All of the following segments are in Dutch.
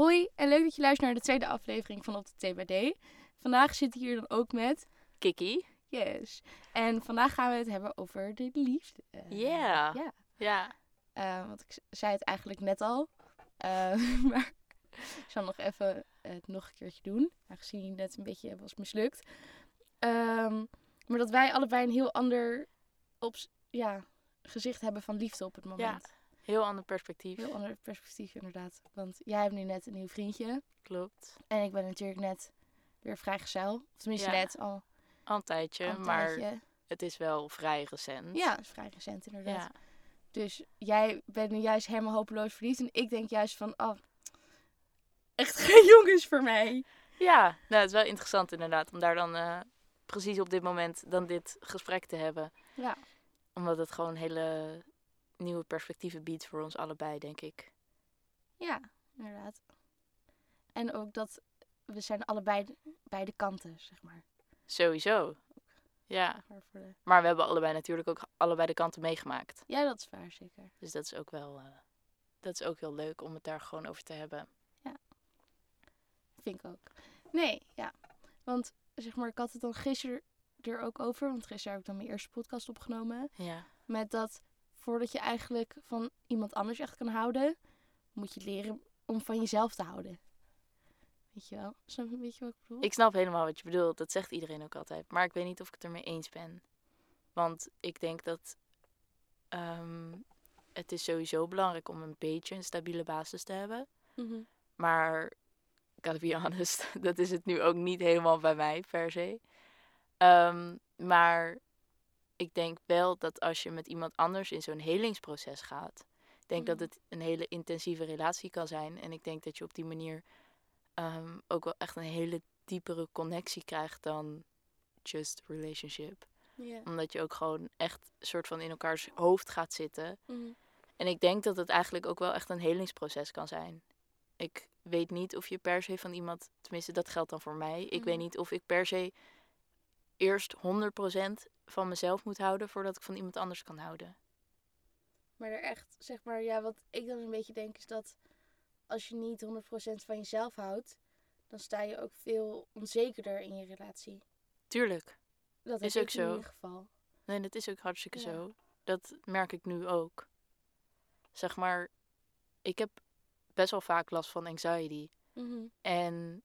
Hoi en leuk dat je luistert naar de tweede aflevering van Op de TBD. Vandaag zit ik hier dan ook met Kiki. Yes. En vandaag gaan we het hebben over de liefde. Ja. Ja. Ja. Eh, want ik zei het eigenlijk net al. Eh, maar ik zal nog even het nog een keertje doen. Aangezien je net een beetje was mislukt. Ehm, maar dat wij allebei een heel ander op, ja, gezicht hebben van liefde op het moment. Heel ander perspectief. Heel ander perspectief inderdaad. Want jij hebt nu net een nieuw vriendje. Klopt. En ik ben natuurlijk net weer vrijgezel. Of tenminste Ja. net al Al een tijdje, al een maar tijdje. het is wel vrij recent. Ja, is vrij recent inderdaad. Ja. Dus jij bent nu juist helemaal hopeloos verliefd. En ik denk juist van, oh, echt geen jongens voor mij. Ja, nou, het is wel interessant inderdaad om daar dan eh, precies op dit moment dan dit gesprek te hebben. Ja. Omdat het gewoon hele nieuwe perspectieven biedt voor ons allebei, denk ik. Ja, inderdaad. En ook dat we zijn allebei de- beide kanten, zeg maar. Sowieso. Ja, Maar we hebben allebei natuurlijk ook allebei de kanten meegemaakt. Ja, dat is waar, zeker. Dus dat is ook wel, eh, dat is ook heel leuk om het daar gewoon over te hebben. Vind ik ook. Nee, ja. Want, zeg maar, ik had het dan gisteren er ook over. Want gisteren heb ik dan mijn eerste podcast opgenomen. Ja. Met dat voordat je eigenlijk van iemand anders echt kan houden, moet je leren om van jezelf te houden. Weet je wel? Snap je, weet je wat ik bedoel? Ik snap helemaal wat je bedoelt. Dat zegt iedereen ook altijd. Maar ik weet niet of ik het ermee eens ben. Want ik denk dat ehm, het is sowieso belangrijk om een beetje een stabiele basis te hebben. Mhm. Maar, gotta be honest, dat is het nu ook niet helemaal bij mij per se. Ehm, maar ik denk wel dat als je met iemand anders in zo'n helingsproces gaat, ik denk dat Mhm. het een hele intensieve relatie kan zijn. En ik denk dat je op die manier ehm, ook wel echt een hele diepere connectie krijgt dan just relationship. Omdat je ook gewoon echt soort van in elkaars hoofd gaat zitten. Mhm. En ik denk dat het eigenlijk ook wel echt een helingsproces kan zijn. Ik weet niet of je per se van iemand, tenminste dat geldt dan voor mij. Ik weet Mhm. niet of ik per se eerst 100% van mezelf moet houden voordat ik van iemand anders kan houden. Maar er echt, zeg maar, ja, wat ik dan een beetje denk is dat als je niet 100% van jezelf houdt, dan sta je ook veel onzekerder in je relatie. Tuurlijk. Dat Is ook ik in zo. ieder geval. Nee, dat is ook hartstikke Ja. zo. Dat merk ik nu ook. Zeg maar, ik heb best wel vaak last van anxiety. Mhm. En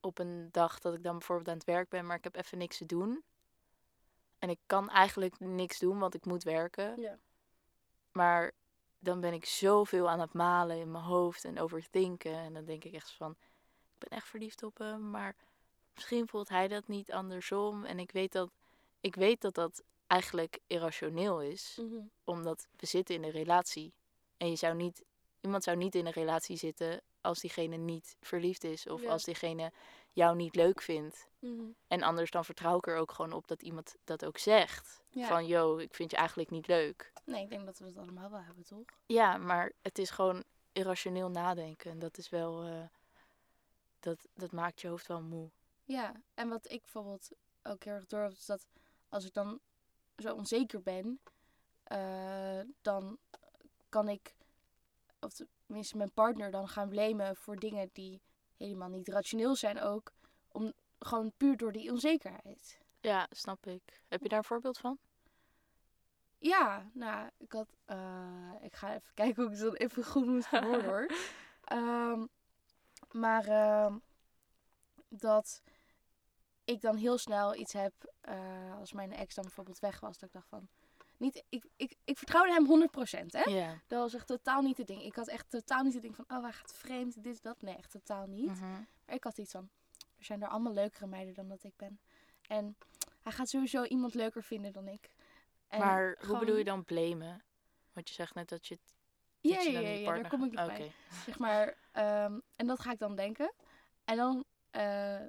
op een dag dat ik dan bijvoorbeeld aan het werk ben, maar ik heb even niks te doen. En ik kan eigenlijk niks doen, want ik moet werken. Ja. Maar dan ben ik zoveel aan het malen in mijn hoofd en overdenken. En dan denk ik echt van, ik ben echt verliefd op hem, maar misschien voelt hij dat niet andersom. En ik weet dat ik weet dat, dat eigenlijk irrationeel is, Mhm. omdat we zitten in een relatie. En je zou niet, iemand zou niet in een relatie zitten als diegene niet verliefd is. Of Ja. als diegene jou niet leuk vindt. Mhm. En anders dan vertrouw ik er ook gewoon op dat iemand dat ook zegt. Ja. Van, yo, ik vind je eigenlijk niet leuk. Nee, ik denk dat we het allemaal wel hebben, toch? Ja, maar het is gewoon irrationeel nadenken. En dat is wel, eh, dat, dat maakt je hoofd wel moe. Ja, en wat ik bijvoorbeeld ook heel erg door heb, is dat als ik dan zo onzeker ben, eh, dan kan ik, of tenminste mijn partner dan gaan blamen voor dingen die helemaal niet rationeel zijn ook, om gewoon puur door die onzekerheid. Ja, snap ik. Heb je daar een voorbeeld van? Ja, nou, ik had, eh, ik ga even kijken hoe ik dan even goed moet verwoorden hoor. Ehm, maar ehm, dat ik dan heel snel iets heb, eh, als mijn ex dan bijvoorbeeld weg was, dat ik dacht van, niet, ik, ik, ik vertrouwde hem 100%, hè? Dat was echt totaal niet het ding. Ik had echt totaal niet het ding van, oh, hij gaat vreemd, dit, dat. Nee, echt totaal niet. Mhm. Maar ik had iets van, er zijn er allemaal leukere meiden dan dat ik ben. En hij gaat sowieso iemand leuker vinden dan ik. En maar hoe bedoel je dan blamen? Want je zegt net dat je het Ja, ja, ja, daar kom ik gaat- bij. Zeg maar, ehm, en dat ga ik dan denken. En dan eh,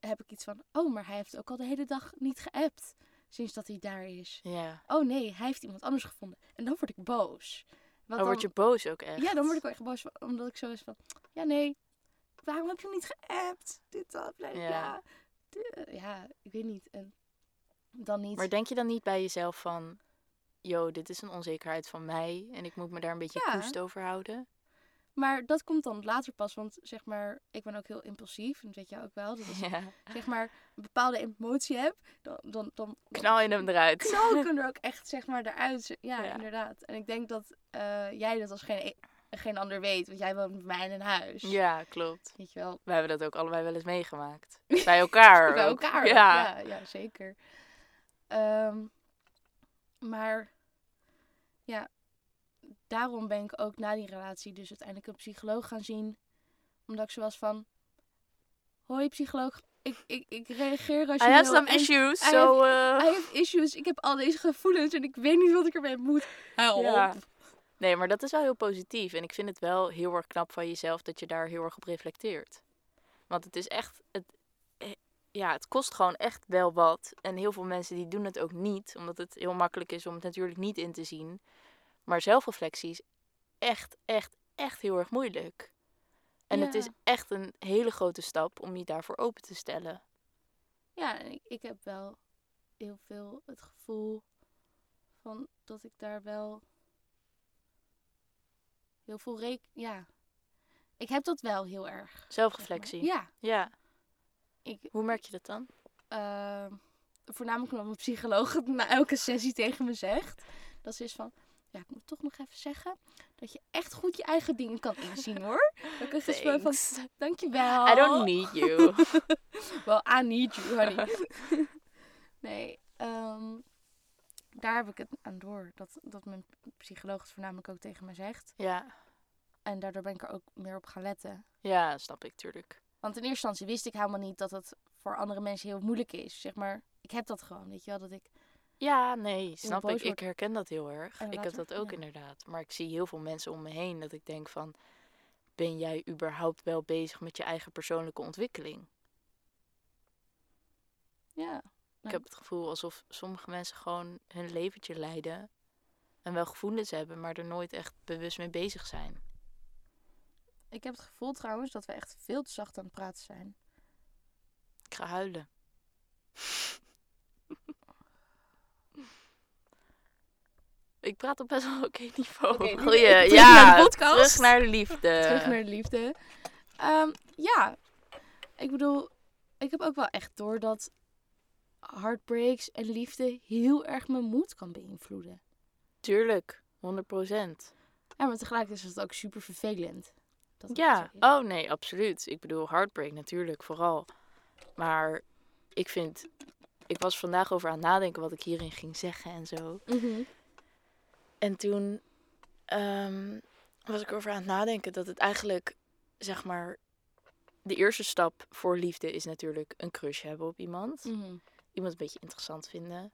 heb ik iets van, oh, maar hij heeft ook al de hele dag niet geappt. Sinds dat hij daar is. Ja. Oh nee, hij heeft iemand anders gevonden. En dan word ik boos. Want Dan word je boos ook echt. Ja, dan word ik wel echt boos. Omdat ik zo is van, ja nee, waarom heb je niet geappt? Dit, dat, bla, bla, Ja. De- Ja, ik weet niet. En dan niet. Maar denk je dan niet bij jezelf van... Yo, dit is een onzekerheid van mij en ik moet me daar een beetje Ja. koest over houden? Maar dat komt dan later pas, want zeg maar, ik ben ook heel impulsief. En dat weet jij ook wel. Dat als ik Ja. zeg maar een bepaalde emotie heb, dan, dan, dan Knal je hem eruit. knal ik hem er ook echt zeg maar eruit. Ja, Ja. inderdaad. En ik denk dat eh, jij dat als geen, geen ander weet, want jij woont met mij in een huis. Ja, klopt. Weet je wel, We hebben dat ook allebei wel eens meegemaakt. Bij elkaar bij ook. elkaar. Ja. Ja, ja, zeker. Ehm, maar ja, daarom ben ik ook na die relatie dus uiteindelijk een psycholoog gaan zien. Omdat ik zo was van, hoi psycholoog, ik, ik, ik reageer als je I have wil some issues, I so... uh, I have issues, ik heb al deze gevoelens en ik weet niet wat ik ermee moet. Help. Ja. Nee, maar dat is wel heel positief. En ik vind het wel heel erg knap van jezelf dat je daar heel erg op reflecteert. Want het is echt... Het, eh, ja, het kost gewoon echt wel wat. En heel veel mensen die doen het ook niet. Omdat het heel makkelijk is om het natuurlijk niet in te zien. Maar zelfreflectie is echt, echt, echt heel erg moeilijk. En het is echt een hele grote stap om je daarvoor open te stellen. Ja, en ik, ik heb wel heel veel het gevoel van dat ik daar wel heel veel rek... Ja, ik heb dat wel heel erg. zeg maar. Zelfreflectie. Ja, Ja. ik, Hoe merk je dat dan? ehm, voornamelijk omdat mijn psycholoog het na elke sessie tegen me zegt. Dat ze is van, ja, ik moet toch nog even zeggen dat je echt goed je eigen dingen kan inzien hoor. Dat ik echt van, dankjewel. I don't need you. Well, I need you, honey. nee, ehm, daar heb ik het aan door. Dat, dat mijn psycholoog het voornamelijk ook tegen mij zegt. ja. En daardoor ben ik er ook meer op gaan letten. ja, snap ik, tuurlijk. Want in eerste instantie wist ik helemaal niet dat het voor andere mensen heel moeilijk is. Zeg maar, ik heb dat gewoon, weet je wel. Dat ik, Ja, nee, snap ik. Ik herken dat heel erg. Ik heb dat ook ja. inderdaad. Maar ik zie heel veel mensen om me heen dat ik denk van... Ben jij überhaupt wel bezig met je eigen persoonlijke ontwikkeling? ja. Ik heb het gevoel alsof sommige mensen gewoon hun leventje leiden. En wel gevoelens hebben, maar er nooit echt bewust mee bezig zijn. Ik heb het gevoel trouwens dat we echt veel te zacht aan het praten zijn. Ik ga huilen. Ik praat op best wel oké niveau. Nu Goeie, terug ja, naar de podcast. terug naar de liefde. Terug naar de liefde. Ehm, ja, ik bedoel, ik heb ook wel echt door dat heartbreaks en liefde heel erg mijn moed kan beïnvloeden. Tuurlijk, 100 procent. Ja, maar tegelijkertijd is het ook super vervelend. Dat Ja, oh nee, absoluut. Ik bedoel, heartbreak natuurlijk, vooral. Maar ik vind, ik was vandaag over aan het nadenken wat ik hierin ging zeggen en zo. Mhm. En toen ehm, was ik over aan het nadenken dat het eigenlijk, zeg maar, de eerste stap voor liefde is natuurlijk een crush hebben op iemand. Mhm. Iemand een beetje interessant vinden.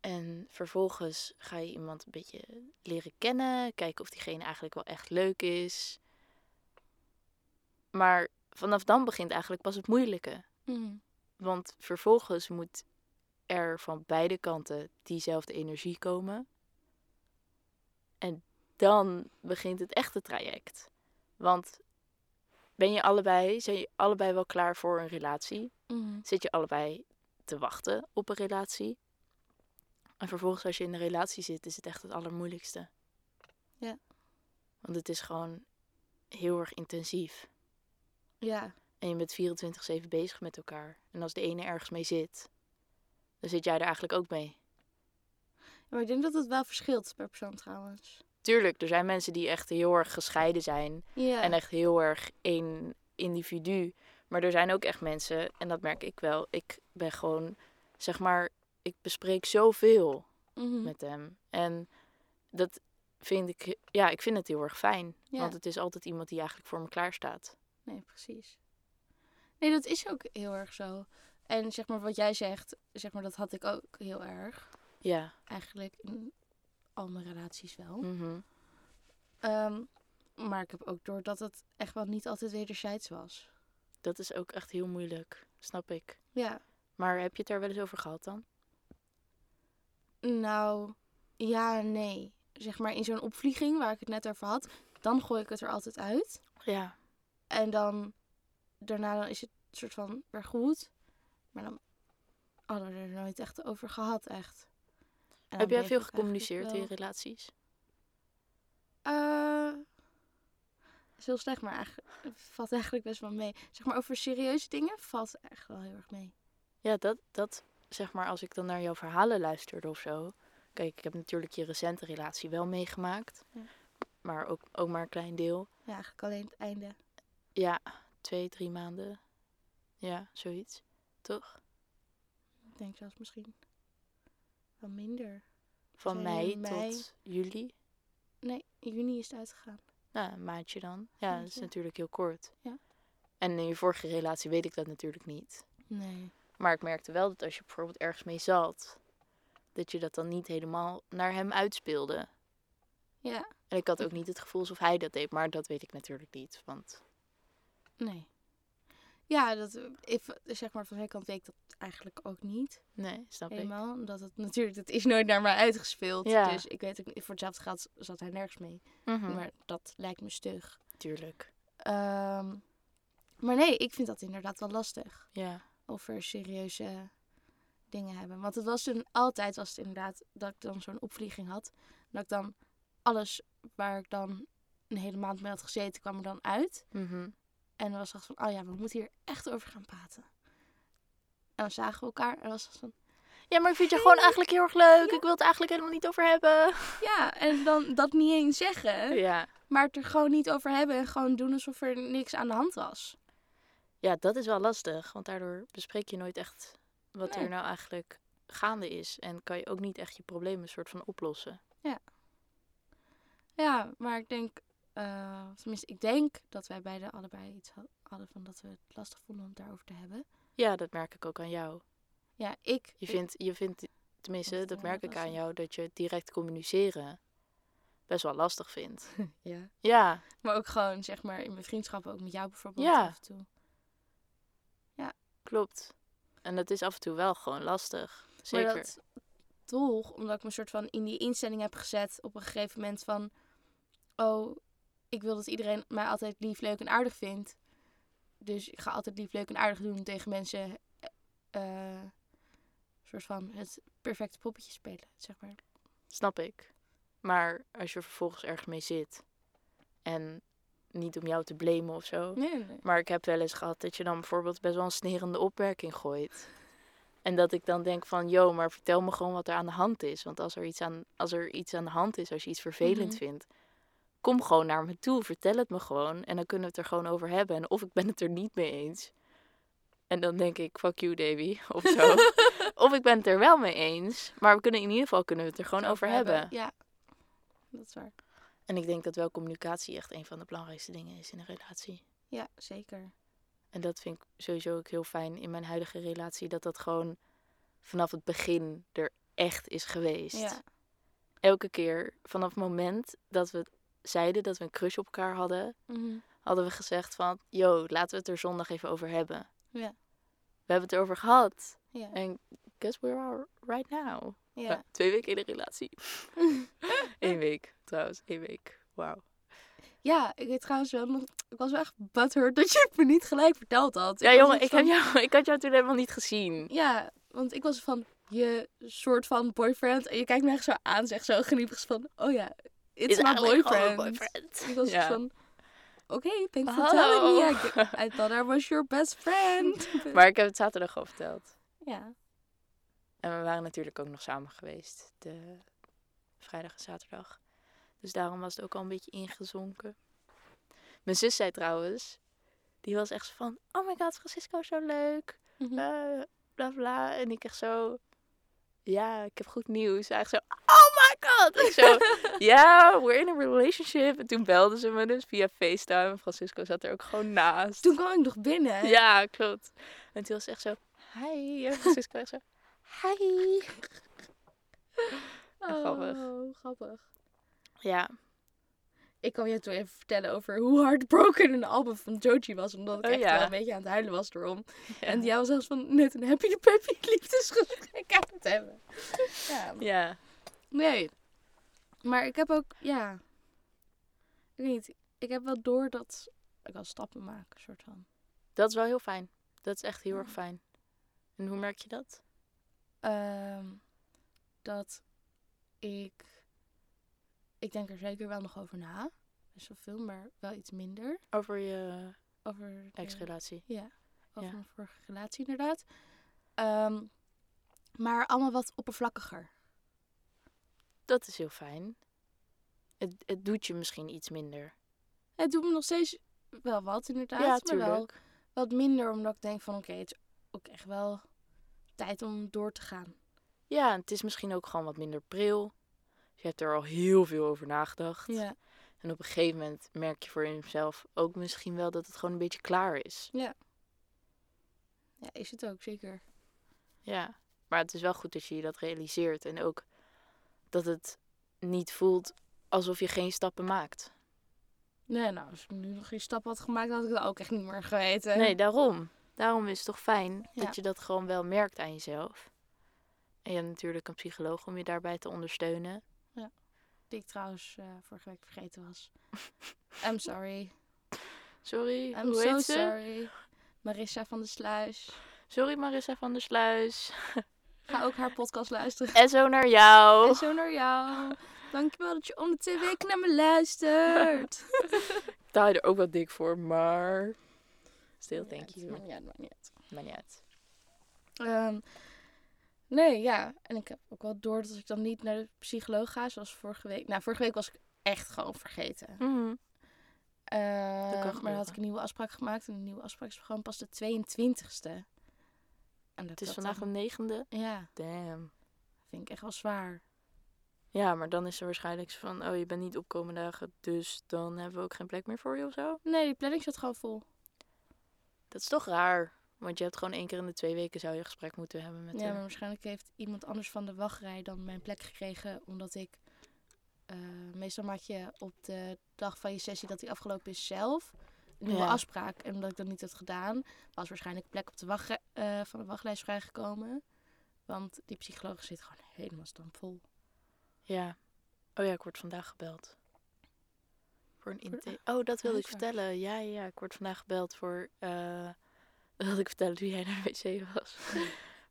En vervolgens ga je iemand een beetje leren kennen. Kijken of diegene eigenlijk wel echt leuk is. Maar vanaf dan begint eigenlijk pas het moeilijke. Mhm. Want vervolgens moet er van beide kanten diezelfde energie komen. En dan begint het echte traject. Want ben je allebei, zijn je allebei wel klaar voor een relatie? Mhm. Zit je allebei te wachten op een relatie? En vervolgens als je in een relatie zit, is het echt het allermoeilijkste. Ja. Want het is gewoon heel erg intensief. Ja, En je bent 24-7 bezig met elkaar. En als de ene ergens mee zit, dan zit jij er eigenlijk ook mee. Maar ik denk dat het wel verschilt per persoon trouwens. Tuurlijk, er zijn mensen die echt heel erg gescheiden zijn. Ja. En echt heel erg één individu. Maar er zijn ook echt mensen, en dat merk ik wel. Ik ben gewoon, zeg maar, ik bespreek zoveel Mhm. met hem. En dat vind ik, ja, ik vind het heel erg fijn. Ja. Want het is altijd iemand die eigenlijk voor me klaar staat. Nee, precies. Nee, dat is ook heel erg zo. En zeg maar wat jij zegt, zeg maar dat had ik ook heel erg. Ja. Eigenlijk in al mijn relaties wel. mhm. Ehm, maar ik heb ook door dat het echt wel niet altijd wederzijds was. Dat is ook echt heel moeilijk, snap ik. Ja. Maar heb je het daar wel eens over gehad dan? Nou, ja, nee. Zeg maar in zo'n opvlieging waar ik het net over had, dan gooi ik het er altijd uit. Ja. En dan daarna dan is het soort van weer goed. Maar dan hadden we er nooit echt over gehad, echt. En Heb jij veel gecommuniceerd wel- in relaties? Eh, is heel slecht, maar eigenlijk het valt eigenlijk best wel mee. Zeg maar over serieuze dingen valt echt wel heel erg mee. Ja, dat, dat zeg maar als ik dan naar jouw verhalen luisterde of zo. Kijk, ik heb natuurlijk je recente relatie wel meegemaakt. Ja. Maar ook, ook maar een klein deel. Ja, eigenlijk alleen het einde. Ja, twee, drie maanden. Ja, zoiets. Toch? Ik denk zelfs misschien wel minder. Van Zijn mei, mei- tot juli. Nee, juni is het uitgegaan. Nou, een maandje dan. Ja, dat is natuurlijk heel kort. Ja. En in je vorige relatie weet ik dat natuurlijk niet. Nee. Maar ik merkte wel dat als je bijvoorbeeld ergens mee zat, dat je dat dan niet helemaal naar hem uitspeelde. Ja, En ik had ook niet het gevoel alsof hij dat deed, maar dat weet ik natuurlijk niet. Want nee. Ja, dat, if, zeg maar van zijn kant weet ik dat eigenlijk ook niet. nee, snap ik. Helemaal. Omdat het natuurlijk, dat is nooit naar mij uitgespeeld. Ja. Dus ik weet ook niet, voor hetzelfde geld zat hij nergens mee. Mhm, Maar dat lijkt me stug. Tuurlijk. Ehm, maar nee, ik vind dat inderdaad wel lastig. Ja. Over serieuze dingen hebben. Want het was toen altijd, was het inderdaad, dat ik dan zo'n opvlieging had. Dat ik dan alles waar ik dan een hele maand mee had gezeten, kwam er dan uit. Mhm. En dan was het van, oh ja, we moeten hier echt over gaan praten. En dan zagen we elkaar en dan was het van, Ja, maar ik vind je gewoon eigenlijk heel erg leuk. Ik wil het eigenlijk helemaal niet over hebben. ja, en dan dat niet eens zeggen, Ja. maar het er gewoon niet over hebben en gewoon doen alsof er niks aan de hand was. ja, dat is wel lastig. Want daardoor bespreek je nooit echt wat Nee. er nou eigenlijk gaande is. En kan je ook niet echt je problemen soort van oplossen. Ja, maar ik denk, eh, tenminste, ik denk dat wij beiden allebei iets ha- hadden van dat we het lastig vonden om het daarover te hebben. Ja, dat merk ik ook aan jou. Ja, ik. Je vindt, je vindt tenminste, dat wel merk ik aan jou, dat je direct communiceren best wel lastig vindt. ja. Ja, Maar ook gewoon, zeg maar, in mijn vriendschappen, ook met jou bijvoorbeeld Ja. af en toe. klopt. En dat is af en toe wel gewoon lastig. Zeker. Maar dat toch, omdat ik me soort van in die instelling heb gezet op een gegeven moment van... Oh, ik wil dat iedereen mij altijd lief, leuk en aardig vindt. Dus ik ga altijd lief, leuk en aardig doen tegen mensen. eh, soort van het perfecte poppetje spelen, zeg maar. Snap ik. Maar als je vervolgens ergens mee zit en niet om jou te blamen of zo. Nee. Maar ik heb wel eens gehad dat je dan bijvoorbeeld best wel een snerende opmerking gooit. En dat ik dan denk van, yo, maar vertel me gewoon wat er aan de hand is. Want als er iets aan, als er iets aan de hand is, als je iets vervelend Mhm. vindt, kom gewoon naar me toe. Vertel het me gewoon. En dan kunnen we het er gewoon over hebben. En of ik ben het er niet mee eens. En dan denk ik, fuck you, Davy. Of zo. of ik ben het er wel mee eens. Maar we kunnen in ieder geval kunnen we het er gewoon over hebben. Ja, dat is waar. En ik denk dat wel communicatie echt een van de belangrijkste dingen is in een relatie. Ja, zeker. En dat vind ik sowieso ook heel fijn in mijn huidige relatie. Dat dat gewoon vanaf het begin er echt is geweest. Ja, Elke keer vanaf het moment dat we zeiden dat we een crush op elkaar hadden, Mhm. hadden we gezegd van, yo, laten we het er zondag even over hebben. Ja. We hebben het erover gehad. ja. En guess where we are right now. ja. Twee weken in de relatie. Eén week trouwens, één week. Wauw. Ja, ik weet trouwens wel nog... Ik was wel echt butthurt dat je het me niet gelijk verteld had. Ja jongen, ik, heb jou, ik had jou toen helemaal niet gezien. Ja, want ik was van je soort van boyfriend. En je kijkt me echt zo aan, zegt zo geniepig van... Oh ja, it's Is my boyfriend. boyfriend. Ik was van... Oké, thanks for telling me. I, I thought I was your best friend. Maar ik heb het zaterdag al verteld. ja. En we waren natuurlijk ook nog samen geweest. De vrijdag en zaterdag. Dus daarom was het ook al een beetje ingezonken. Mijn zus zei trouwens. Die was echt zo van. Oh my god, Francisco is zo leuk. Eh, bla bla. En ik echt zo. Ja, ik heb goed nieuws. Hij echt zo. Oh my god. Ik zo. Ja, we're in a relationship. En toen belden ze me dus via FaceTime. Francisco zat er ook gewoon naast. Toen kwam ik nog binnen. Ja, klopt. En toen was ze echt zo. Hi. En Francisco echt zo. Hi. Oh, grappig. grappig. Ja. Ik kan je toen even vertellen over hoe heartbroken een album van Joji was. Omdat ik Oh, echt ja. wel een beetje aan het huilen was erom. Ja. En jij was zelfs van net een happy de peppy liefdesgesprek aan het hebben. Ja, ja. nee. Maar ik heb ook, ja. Ik weet niet. Ik heb wel door dat ik al stappen maak, soort van. Dat is wel heel fijn. Dat is echt heel erg fijn. En hoe merk je dat? Ehm, dat ik. Ik denk er zeker wel nog over na. best wel veel, maar wel iets minder. Over je Over ex-relatie. Ja, over Ja. mijn vorige relatie inderdaad. Ehm, maar allemaal wat oppervlakkiger. Dat is heel fijn. Het, het doet je misschien iets minder. Het doet me nog steeds wel wat inderdaad, ja, maar wel wat minder omdat ik denk van oké, het is ook echt wel tijd om door te gaan. Ja, het is misschien ook gewoon wat minder pril. Je hebt er al heel veel over nagedacht. Ja, En op een gegeven moment merk je voor jezelf ook misschien wel dat het gewoon een beetje klaar is. ja is het ook zeker. Ja, maar het is wel goed dat je je dat realiseert. En ook dat het niet voelt alsof je geen stappen maakt. Nee, nou, als ik nu nog geen stap had gemaakt, had ik dat ook echt niet meer geweten. Nee, daarom. Daarom is het toch fijn Ja. dat je dat gewoon wel merkt aan jezelf. En je hebt natuurlijk een psycholoog om je daarbij te ondersteunen. Die ik trouwens eh, vorige week vergeten was. I'm sorry. Sorry, I'm hoe so heet ze? sorry. Marissa van der Sluis. Sorry Marissa van der Sluis. Ga ook haar podcast luisteren. En zo naar jou. En zo naar jou. Dankjewel dat je om de twee weken naar me luistert. Ik betaal je er ook wel dik voor, maar... Still, thank you. Maakt niet uit, maakt niet uit. Maar niet uit. Ehm, nee, ja. En ik heb ook wel door dat ik dan niet naar de psycholoog ga, zoals vorige week. Nou, vorige week was ik echt gewoon vergeten. Kan maar dan had ik een nieuwe afspraak gemaakt. En de nieuwe afspraak is gewoon pas de 22ste. En dat Het is vandaag de dan- negende. Ja, Damn. vind ik echt wel zwaar. Ja, maar dan is er waarschijnlijk van... Oh, je bent niet opkomende dagen, dus dan hebben we ook geen plek meer voor je of zo. Nee, die planning zat gewoon vol. Dat is toch raar. Want je hebt gewoon één keer in de twee weken zou je een gesprek moeten hebben met Ja, maar waarschijnlijk heeft iemand anders van de wachtrij dan mijn plek gekregen. Omdat ik... eh, meestal maak je op de dag van je sessie dat die afgelopen is zelf een nieuwe Ja. afspraak. En omdat ik dat niet had gedaan, was waarschijnlijk plek op de wachtrij, eh, van de wachtlijst vrijgekomen. Want die psycholoog zit gewoon helemaal stampvol. Ja. Oh ja, ik word vandaag gebeld. Voor een intake. Oh, dat wilde ik huisarts. vertellen. Ja, ja, ik word vandaag gebeld voor... eh wilde ik vertellen toen jij naar wc was.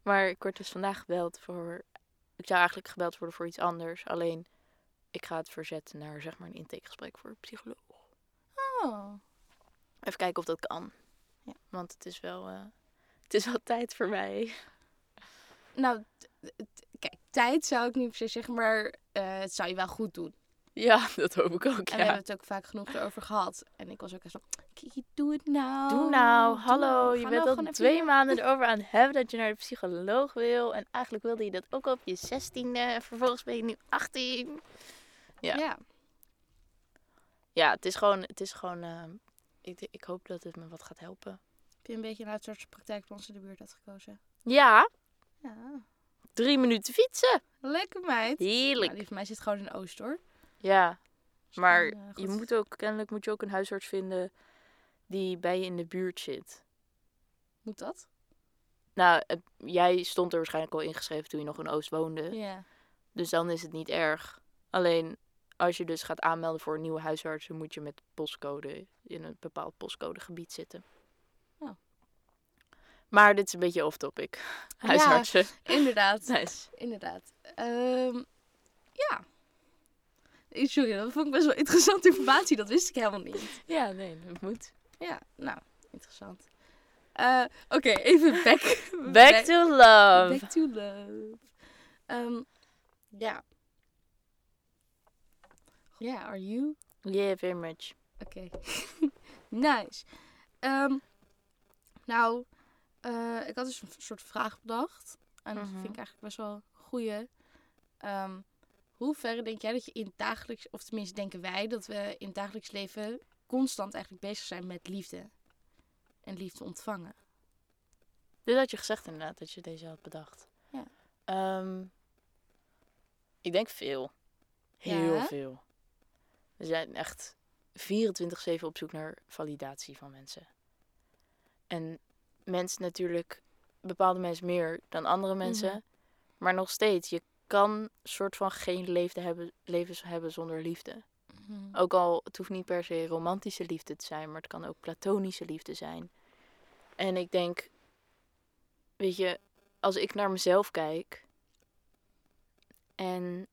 maar ik word dus vandaag gebeld voor... Ik zou eigenlijk gebeld worden voor iets anders. Alleen, ik ga het verzetten naar zeg maar een intakegesprek voor een psycholoog. Oh. Even kijken of dat kan. Ja. Want het is wel... eh, het is wel tijd voor mij. Nou, kijk, tijd zou ik niet per se zeggen, maar eh, het zou je wel goed doen. Ja, dat hoop ik ook, En we hebben het ook vaak genoeg erover gehad. En ik was ook echt zo, Kiki, doe het nou. Doe nou, Doe hallo. nou. Je bent nou al even twee maanden erover aan het hebben dat je naar de psycholoog wil. En eigenlijk wilde je dat ook al op je 16e. Vervolgens ben je nu 18. Ja. Ja. Ja, het is gewoon. Het is gewoon eh, ik, ik hoop dat het me wat gaat helpen. Heb je een beetje een uitzortspraktijk bij ons in de buurt uitgekozen? Ja, Ja. drie minuten fietsen. Lekker meid. Heerlijk. Nou, die van mij zit gewoon in Oost hoor. Ja, maar eh, je moet ook, kennelijk moet je ook een huisarts vinden die bij je in de buurt zit. Moet dat? Nou, jij stond er waarschijnlijk al ingeschreven toen je nog in Oost woonde. Ja. Dus dan is het niet erg. Alleen als je dus gaat aanmelden voor een nieuwe huisarts, dan moet je met postcode in een bepaald postcodegebied zitten. Oh. Maar dit is een beetje off-topic. Huisartsen. Inderdaad. Nice. Inderdaad. Ehm, ja. Sorry, dat vond ik best wel interessante informatie. Dat wist ik helemaal niet. Ja, nee, dat moet. Ja, nou, interessant. Eh, Oké, even back. Back to love. Back to love. Ehm, ja. Ja, are you? Yeah, very much. Oké. nice. Ehm, nou, eh, ik had dus een soort vraag bedacht. En dat Mhm. vind ik eigenlijk best wel een goeie. Ehm, hoe ver denk jij dat je in het dagelijks, of tenminste denken wij, dat we in het dagelijks leven constant eigenlijk bezig zijn met liefde? En liefde ontvangen. Dit had je gezegd inderdaad, dat je deze had bedacht. Ja. Ehm, ik denk veel. Heel Ja? veel. We zijn echt 24-7 op zoek naar validatie van mensen. En mensen natuurlijk, bepaalde mensen meer dan andere mensen. Mhm. Maar nog steeds, je kan soort van geen leefde hebben, levens hebben zonder liefde. Mhm. Ook al, het hoeft niet per se romantische liefde te zijn, maar het kan ook platonische liefde zijn. En ik denk, weet je, als ik naar mezelf kijk en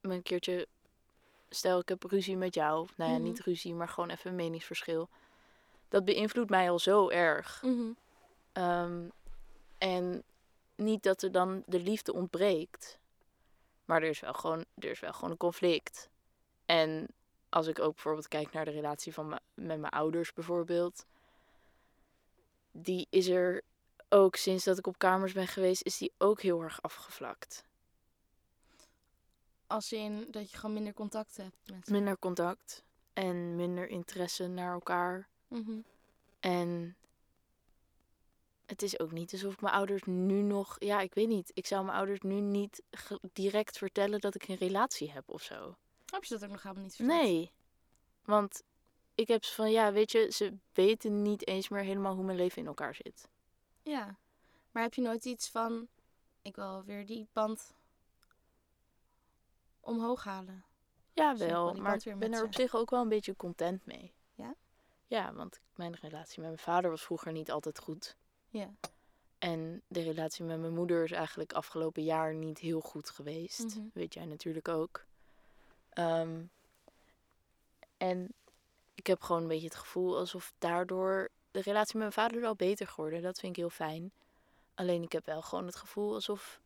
me een keertje stel ik heb ruzie met jou. Nou ja, Mhm. niet ruzie, maar gewoon even een meningsverschil. Dat beïnvloedt mij al zo erg. Mhm. Ehm, en niet dat er dan de liefde ontbreekt. Maar er is wel gewoon, er is wel gewoon een conflict. En als ik ook bijvoorbeeld kijk naar de relatie van me- met mijn ouders bijvoorbeeld. Die is er ook sinds dat ik op kamers ben geweest, is die ook heel erg afgevlakt. Als in dat je gewoon minder contact hebt met ze. Minder contact en minder interesse naar elkaar. Mhm. En het is ook niet alsof mijn ouders nu nog... Ja, ik weet niet. Ik zou mijn ouders nu niet direct vertellen dat ik een relatie heb of zo. Heb je dat ook nog helemaal niet verteld? Nee. Want ik heb ze van, ja, weet je, ze weten niet eens meer helemaal hoe mijn leven in elkaar zit. Ja. Maar heb je nooit iets van, ik wil weer die band omhoog halen? Ja, wel. maar, ik ben er op zich ook wel een beetje content mee. Ja? Ja, want mijn relatie met mijn vader was vroeger niet altijd goed. Ja. En de relatie met mijn moeder is eigenlijk afgelopen jaar niet heel goed geweest. Mhm. Weet jij natuurlijk ook. Ehm, en ik heb gewoon een beetje het gevoel alsof daardoor de relatie met mijn vader wel beter geworden. Dat vind ik heel fijn. Alleen ik heb wel gewoon het gevoel alsof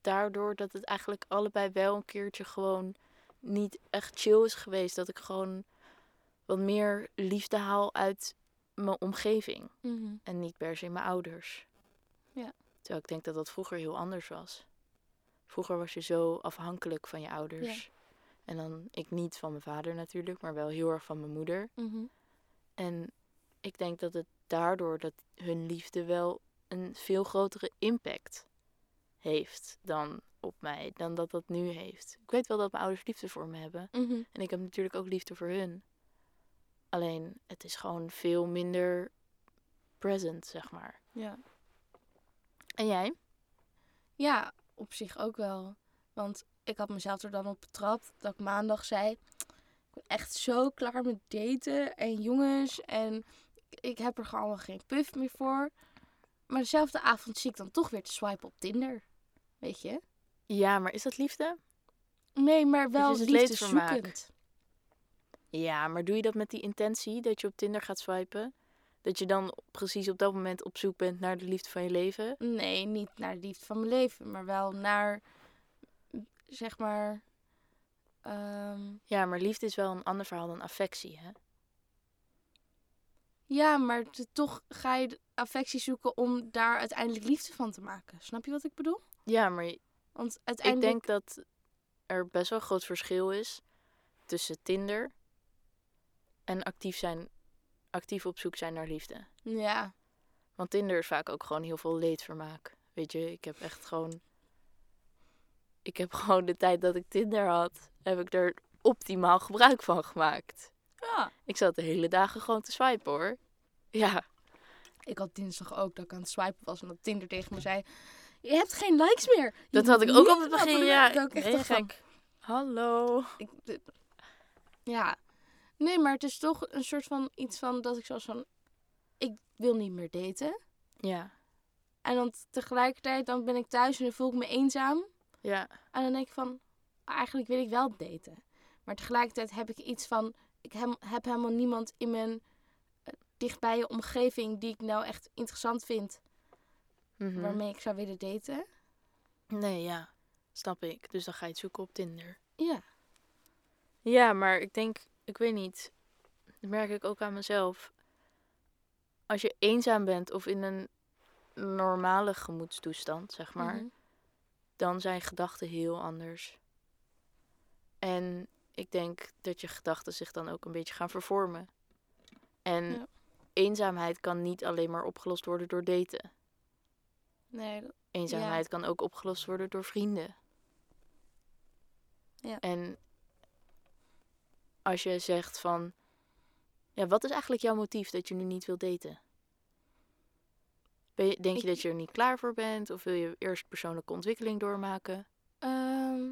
daardoor dat het eigenlijk allebei wel een keertje gewoon niet echt chill is geweest. Dat ik gewoon wat meer liefde haal uit mijn omgeving. Mhm. En niet per se mijn ouders. Ja. Terwijl ik denk dat dat vroeger heel anders was. Vroeger was je zo afhankelijk van je ouders. En dan ik niet van mijn vader natuurlijk, maar wel heel erg van mijn moeder. Mhm. En ik denk dat het daardoor dat hun liefde wel een veel grotere impact heeft dan op mij, dan dat dat nu heeft. Ik weet wel dat mijn ouders liefde voor me hebben. Mhm. En ik heb natuurlijk ook liefde voor hun. Alleen het is gewoon veel minder present, zeg maar. Ja. En jij? Ja, op zich ook wel. Want ik had mezelf er dan op betrapt dat ik maandag zei... Ik ben echt zo klaar met daten en jongens. En ik heb er gewoon allemaal geen puff meer voor. Maar dezelfde avond zie ik dan toch weer te swipen op Tinder. Weet je? Ja, maar is dat liefde? Nee, maar wel is het leedvermaak. Ja, maar doe je dat met die intentie dat je op Tinder gaat swipen? Dat je dan precies op dat moment op zoek bent naar de liefde van je leven? Nee, niet naar de liefde van mijn leven. Maar wel naar, zeg maar... ehm, Ja, maar liefde is wel een ander verhaal dan affectie, hè? Ja, maar toch ga je affectie zoeken om daar uiteindelijk liefde van te maken. Snap je wat ik bedoel? Ja, maar Want ik uiteindelijk... denk dat er best wel een groot verschil is tussen Tinder en actief zijn, actief op zoek zijn naar liefde. Ja, Want Tinder is vaak ook gewoon heel veel leedvermaak. Weet je, ik heb echt gewoon. Ik heb gewoon de tijd dat ik Tinder had, heb ik er optimaal gebruik van gemaakt. ja. Ik zat de hele dagen gewoon te swipen hoor. Ja, Ik had dinsdag ook dat ik aan het swipen was en dat Tinder tegen me zei... Je hebt geen likes meer. Je dat had ik ook op het begin. lappen." Ja, ik echt gek. Hallo. ik, ja. Nee, maar het is toch een soort van iets van dat ik zoals van... Ik wil niet meer daten. Ja, En dan tegelijkertijd dan ben ik thuis en dan voel ik me eenzaam. ja, En dan denk ik van, eigenlijk wil ik wel daten. Maar tegelijkertijd heb ik iets van, ik heb helemaal niemand in mijn dichtbije omgeving die ik nou echt interessant vind, mhm. waarmee ik zou willen daten. Nee, ja, snap ik. Dus dan ga je het zoeken op Tinder. Ja. Ja, maar ik denk, ik weet niet. Dat merk ik ook aan mezelf. Als je eenzaam bent of in een normale gemoedstoestand, zeg maar, Mhm. dan zijn gedachten heel anders. En ik denk dat je gedachten zich dan ook een beetje gaan vervormen. En Ja. eenzaamheid kan niet alleen maar opgelost worden door daten. Nee, Eenzaamheid kan ook opgelost worden door vrienden. Ja. En als je zegt van, ja, wat is eigenlijk jouw motief dat je nu niet wilt daten? Ben je, denk je Ik- dat je er niet klaar voor bent? Of wil je eerst persoonlijke ontwikkeling doormaken? Ehm,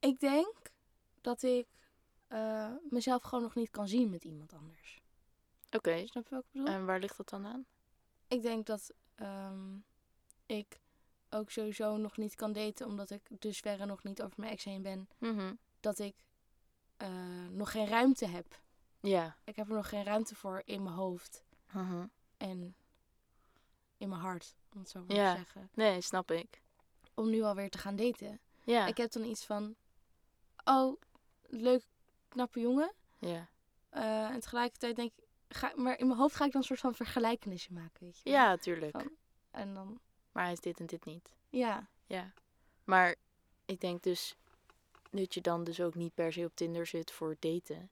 ik denk dat ik eh, mezelf gewoon nog niet kan zien met iemand anders. Oké, Snap je wat ik bedoel? en waar ligt dat dan aan? Ik denk dat ehm, ik ook sowieso nog niet kan daten, omdat ik dus verre nog niet over mijn ex heen ben, Mhm. dat ik eh, nog geen ruimte heb. Ja. Ik heb er nog geen ruimte voor in mijn hoofd Mhm. en in mijn hart, om het zo maar Ja. te zeggen. Nee, snap ik. Om nu alweer te gaan daten. Ja. Ik heb dan iets van, oh, leuk, knappe jongen. Ja. Eh, en tegelijkertijd denk ik, ga, maar in mijn hoofd ga ik dan een soort van vergelijkenissen maken, weet je wel. Ja, tuurlijk. Van- En dan, Maar hij is dit en dit niet. ja, Ja. Maar ik denk dus dat je dan dus ook niet per se op Tinder zit voor daten.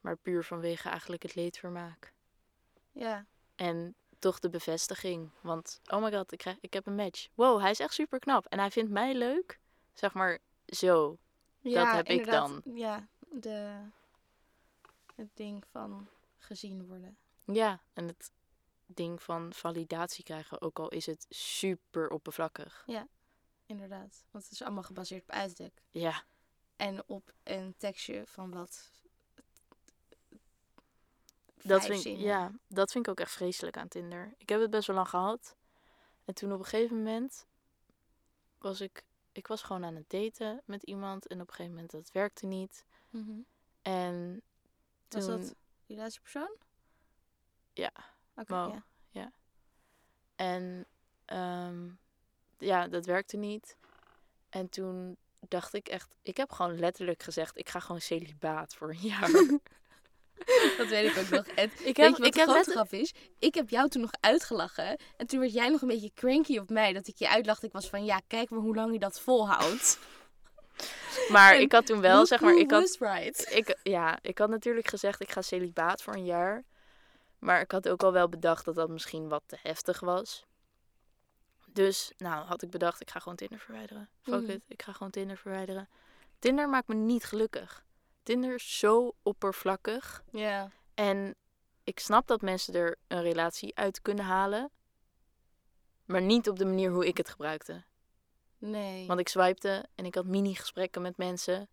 Maar puur vanwege eigenlijk het leedvermaak. ja, En toch de bevestiging. Want, oh my god, ik, krijg, ik heb een match. Wow, hij is echt super knap. En hij vindt mij leuk. Zeg maar, zo. ja heb ik inderdaad. Ja, de, het ding van gezien worden. Ja, en het ding van validatie krijgen, ook al is het super oppervlakkig. Inderdaad. Want het is allemaal gebaseerd op uiterlijk. Ja, En op een tekstje van wat. dat vind, ik, ja, dat vind ik ook echt vreselijk aan Tinder. Ik heb het best wel lang gehad. En toen op een gegeven moment was ik, ik was gewoon aan het daten met iemand. En op een gegeven moment dat werkte niet. Mhm. En Was dat die laatste persoon? Ja. Oké, ja. En ehm, ja, dat werkte niet. En toen dacht ik echt, ik heb gewoon letterlijk gezegd, ik ga gewoon celibaat voor een jaar. Dat weet ik ook nog. En ik heb, wat ik de heb grote net, grap is? Ik heb jou toen nog uitgelachen. En toen werd jij nog een beetje cranky op mij. Dat ik je uitlachte. Ik was van, ja, kijk maar hoe lang je dat volhoudt. maar En ik had toen wel, zeg maar, ik had, right. ik, ja, ik had natuurlijk gezegd, ik ga celibaat voor een jaar. Maar ik had ook al wel bedacht dat dat misschien wat te heftig was. Dus, nou, had ik bedacht, ik ga gewoon Tinder verwijderen. Fuck Mhm. it, ik ga gewoon Tinder verwijderen. Tinder maakt me niet gelukkig. Tinder is zo oppervlakkig. Ja. En ik snap dat mensen er een relatie uit kunnen halen. Maar niet op de manier hoe ik het gebruikte. Nee. Want ik swipte en ik had mini-gesprekken met mensen.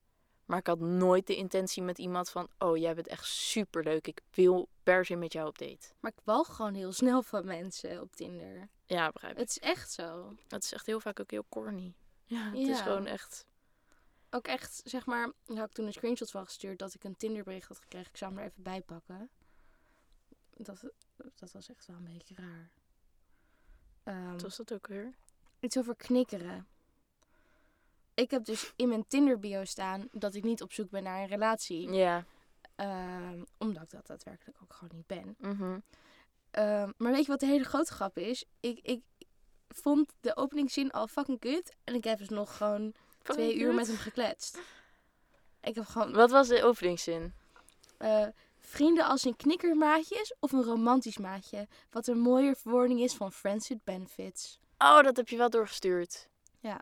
Maar ik had nooit de intentie met iemand van... Oh, jij bent echt superleuk. Ik wil per se met jou op date. Maar ik walg gewoon heel snel van mensen op Tinder. Ja, begrijp ik. Het is echt zo. Het is echt heel vaak ook heel corny. Ja, het is gewoon echt... Ook echt, zeg maar, daar had ik toen een screenshot van gestuurd dat ik een Tinderbericht had gekregen. Ik zou hem er even bij pakken. Dat, dat was echt wel een beetje raar. Ehm, Wat was dat ook weer? Iets over knikkeren. Ik heb dus in mijn Tinder bio staan dat ik niet op zoek ben naar een relatie. Ja. Ehm, omdat ik dat daadwerkelijk ook gewoon niet ben. mhm. Ehm, maar weet je wat de hele grote grap is? Ik, ik vond de openingszin al fucking kut. En ik heb dus nog gewoon twee uur met hem gekletst. Ik heb gewoon Wat was de openingszin? eh, vrienden als een knikkermaatjes of een romantisch maatje. Wat een mooie verwoording is van friends with benefits. Oh, dat heb je wel doorgestuurd. Ja.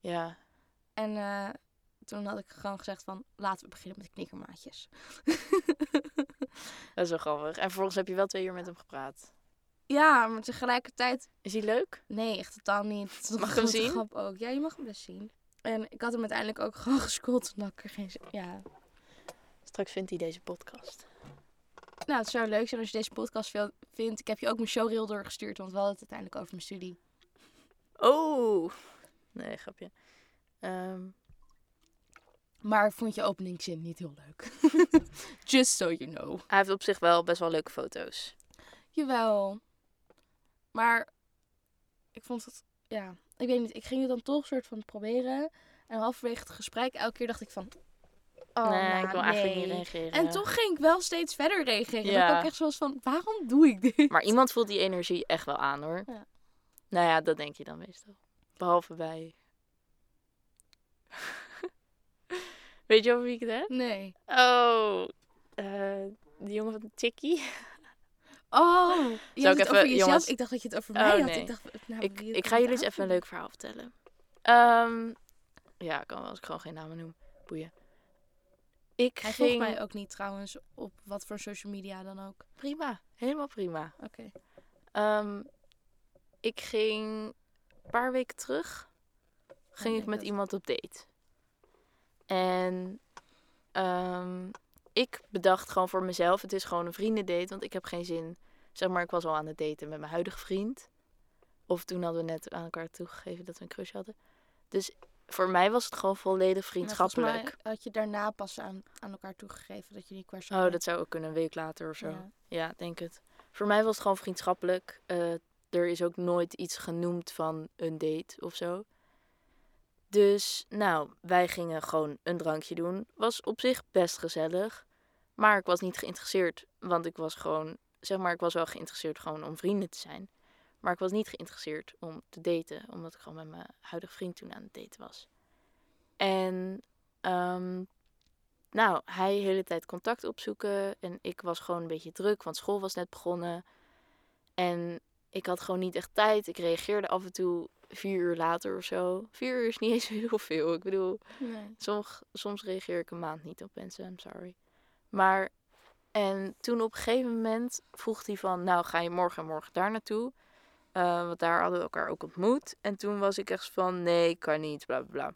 Ja. En eh, toen had ik gewoon gezegd van laten we beginnen met knikkermaatjes. Dat is wel grappig. En vervolgens heb je wel twee uur met hem gepraat. ja, maar tegelijkertijd Is hij leuk? Nee, echt totaal niet. Een Mag ik hem zien? grap ook. Ja, je mag hem best zien. En ik had hem uiteindelijk ook gewoon gescrollt omdat ik er geen... Ja. Straks vindt hij deze podcast. Nou, het zou leuk zijn als je deze podcast veel vindt. Ik heb je ook mijn showreel doorgestuurd, want we hadden het uiteindelijk over mijn studie. Oh. Nee, grapje. Ehm, Maar vond je openingszin niet heel leuk. Just so you know. hij heeft op zich wel best wel leuke foto's. Jawel. Maar ik vond het... Ja, ik weet niet. Ik ging het dan toch soort van proberen. En halverwege het gesprek, elke keer dacht ik van... Oh, nee, nou, ik wil eigenlijk niet nee. reageren. En toch ging ik wel steeds verder reageren. Ja. Dat ik ook echt zoals van, waarom doe ik dit? Maar iemand voelt die energie echt wel aan hoor. Ja. Nou ja, dat denk je dan meestal. Behalve bij. Weet je over wie ik het heb? Nee. Oh, eh de jongen van Tikkie. Oh, je Zou ik het over even- jezelf. jongens- Ik dacht dat je het over Oh, mij had. nee. Ik, dacht, nou, Ik, ga jullie eens even een leuk verhaal vertellen. Ehm, ja, kan wel als ik gewoon geen namen noem. Boeien. Ik Hij ging... mij ook niet trouwens op wat voor social media dan ook. Prima, helemaal prima. Oké. Ehm, ik ging een paar weken terug ging nee, ik met dat- iemand op date. En ehm, ik bedacht gewoon voor mezelf, het is gewoon een vriendendate, want ik heb geen zin. Zeg maar, ik was al aan het daten met mijn huidige vriend. Of toen hadden we net aan elkaar toegegeven dat we een crush hadden. Dus voor mij was het gewoon volledig vriendschappelijk. mij had je daarna pas aan, aan elkaar toegegeven dat je die crush Oh, had. dat zou ook kunnen, een week later of zo. Ja. Ja, denk het. Voor mij was het gewoon vriendschappelijk. Eh, er is ook nooit iets genoemd van een date of zo. Dus, nou, wij gingen gewoon een drankje doen. Was op zich best gezellig. Maar ik was niet geïnteresseerd, want ik was gewoon, zeg maar, ik was wel geïnteresseerd gewoon om vrienden te zijn. Maar ik was niet geïnteresseerd om te daten, omdat ik gewoon met mijn huidige vriend toen aan het daten was. En, ehm, nou, hij de hele tijd contact opzoeken. En ik was gewoon een beetje druk, want school was net begonnen. En ik had gewoon niet echt tijd. Ik reageerde af en toe vier uur later of zo. Vier uur is niet eens heel veel. Ik bedoel, Nee. soms, soms reageer ik een maand niet op mensen. I'm sorry. Maar, en toen op een gegeven moment vroeg hij van... Nou, ga je morgen en morgen daar naartoe? Eh, want daar hadden we elkaar ook ontmoet. En toen was ik echt van, nee, kan niet, bla bla bla.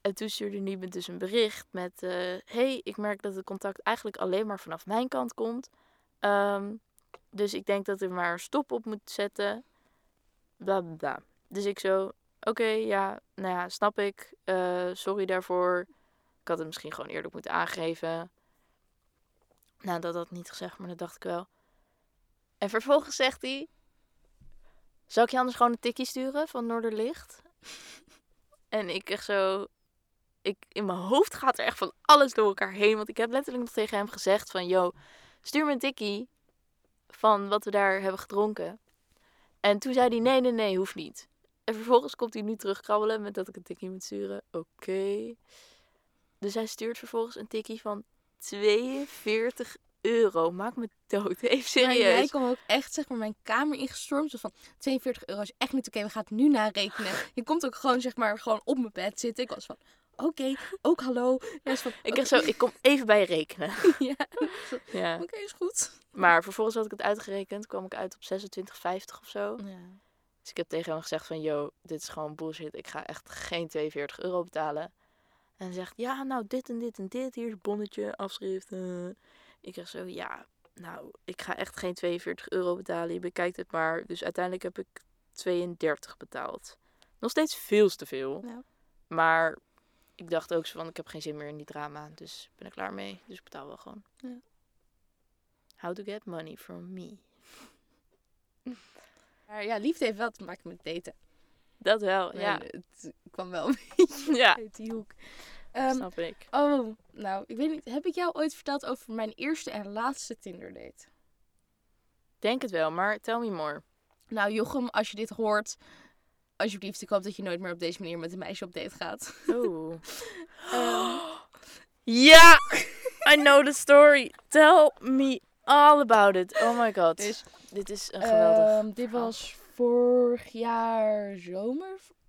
En toen stuurde hij me dus een bericht met... eh, hey, ik merk dat het contact eigenlijk alleen maar vanaf mijn kant komt. Ehm, dus ik denk dat er maar een stop op moet zetten. Bla bla bla. Dus ik zo, oké, ja, nou ja, snap ik. Eh, sorry daarvoor. Ik had het misschien gewoon eerlijk moeten aangeven. Nou, dat had ik niet gezegd, maar dat dacht ik wel. En vervolgens zegt hij... Zal ik je anders gewoon een tikkie sturen van Noorderlicht? en ik echt zo... Ik, in mijn hoofd gaat er echt van alles door elkaar heen. Want ik heb letterlijk nog tegen hem gezegd van... Yo, stuur me een tikkie van wat we daar hebben gedronken. En toen zei hij, nee, nee, nee, hoeft niet. En vervolgens komt hij nu terugkrabbelen met dat ik een tikkie moet sturen. Oké. Dus hij stuurt vervolgens een tikkie van 42 euro. Maak me dood. Even Maar jij serieus. kwam ook echt zeg maar mijn kamer ingestormd. Van 42 euro is echt niet oké. we gaan het nu narekenen. Je komt ook gewoon zeg maar gewoon op mijn bed zitten. Ik was van oké, ook hallo. Van, Ik, echt zo, ik kom even bij je rekenen. ja, oké is goed. Maar vervolgens had ik het uitgerekend. kwam ik uit op 26,50 of zo. Ja. Dus ik heb tegen hem gezegd van, yo, dit is gewoon bullshit. Ik ga echt geen 42 euro betalen. En hij zegt, ja, nou, dit en dit en dit. Hier is bonnetje, afschrift. Ik zeg zo, ja, nou, ik ga echt geen 42 euro betalen. Je bekijkt het maar. Dus uiteindelijk heb ik 32 betaald. Nog steeds veel te veel. Ja. Maar ik dacht ook zo van, ik heb geen zin meer in die drama. Dus ik ben er klaar mee. Dus ik betaal wel gewoon. Ja. How to get money from me. Maar ja, liefde heeft wel te maken met daten. Dat wel, ja. Het kwam wel een beetje Ja, uit die hoek. Ehm, snap ik. oh, nou, ik weet niet. Heb ik jou ooit verteld over mijn eerste en laatste Tinder date? Denk het wel, maar tell me more. Nou, Jochem, als je dit hoort, alsjeblieft, ik hoop dat je nooit meer op deze manier met een meisje op date gaat. Oeh. Ehm, Ja, I know the story. Tell me all about it. Oh my god. Dus, Dit is een geweldig. ehm, dit was vorig jaar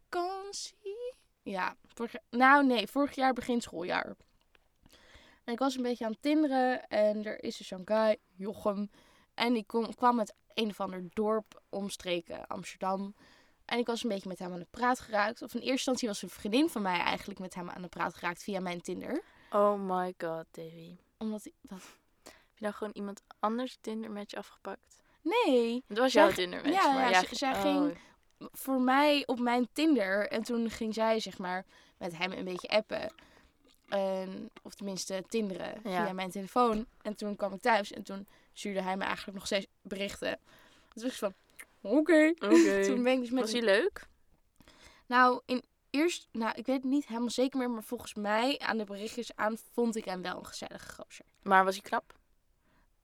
zomervakantie. Ja, vorig nou nee, vorig jaar begin schooljaar. En ik was een beetje aan het tinderen en er is dus zo'n guy, Jochem. En die kom, kwam uit een of ander dorp omstreken Amsterdam. En ik was een beetje met hem aan de praat geraakt. Of in eerste instantie was een vriendin van mij eigenlijk met hem aan de praat geraakt via mijn Tinder. Oh my god, Davy. Omdat. Wat? Heb je nou gewoon iemand anders Tinder match afgepakt? Nee, Het was jouw Tinder match, ja, maar ja, ja, zij- zij oh. ging- voor mij op mijn Tinder. En toen ging zij, zeg maar, met hem een beetje appen. En, of tenminste tinderen Ja. via mijn telefoon. En toen kwam ik thuis en toen stuurde hij me eigenlijk nog steeds berichten. Dus ik van, oké. Oké. Toen ben ik dus met Was hij leuk? Nou, in eerst, nou, ik weet het niet helemaal zeker meer. Maar volgens mij, aan de berichtjes aan, vond ik hem wel een gezellige gozer. Maar was hij knap?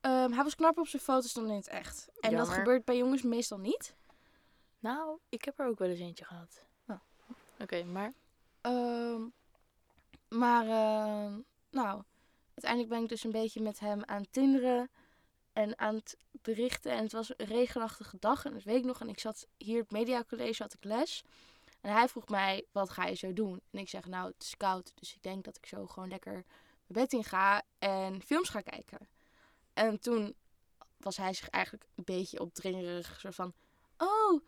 Ehm, hij was knapper op zijn foto's dan in het echt. En dat gebeurt bij jongens meestal niet. Nou, ik heb er ook wel eens eentje gehad. Oh. Oké, maar... Ehm, maar, ehm, nou, uiteindelijk ben ik dus een beetje met hem aan het tinderen en aan het berichten. En het was een regenachtige dag en dat weet ik nog. En ik zat hier op Media College, had ik les. En hij vroeg mij, wat ga je zo doen? En ik zeg, nou, het is koud. Dus ik denk dat ik zo gewoon lekker mijn bed in ga en films ga kijken. En toen was hij zich eigenlijk een beetje opdringerig. Zo van, oh,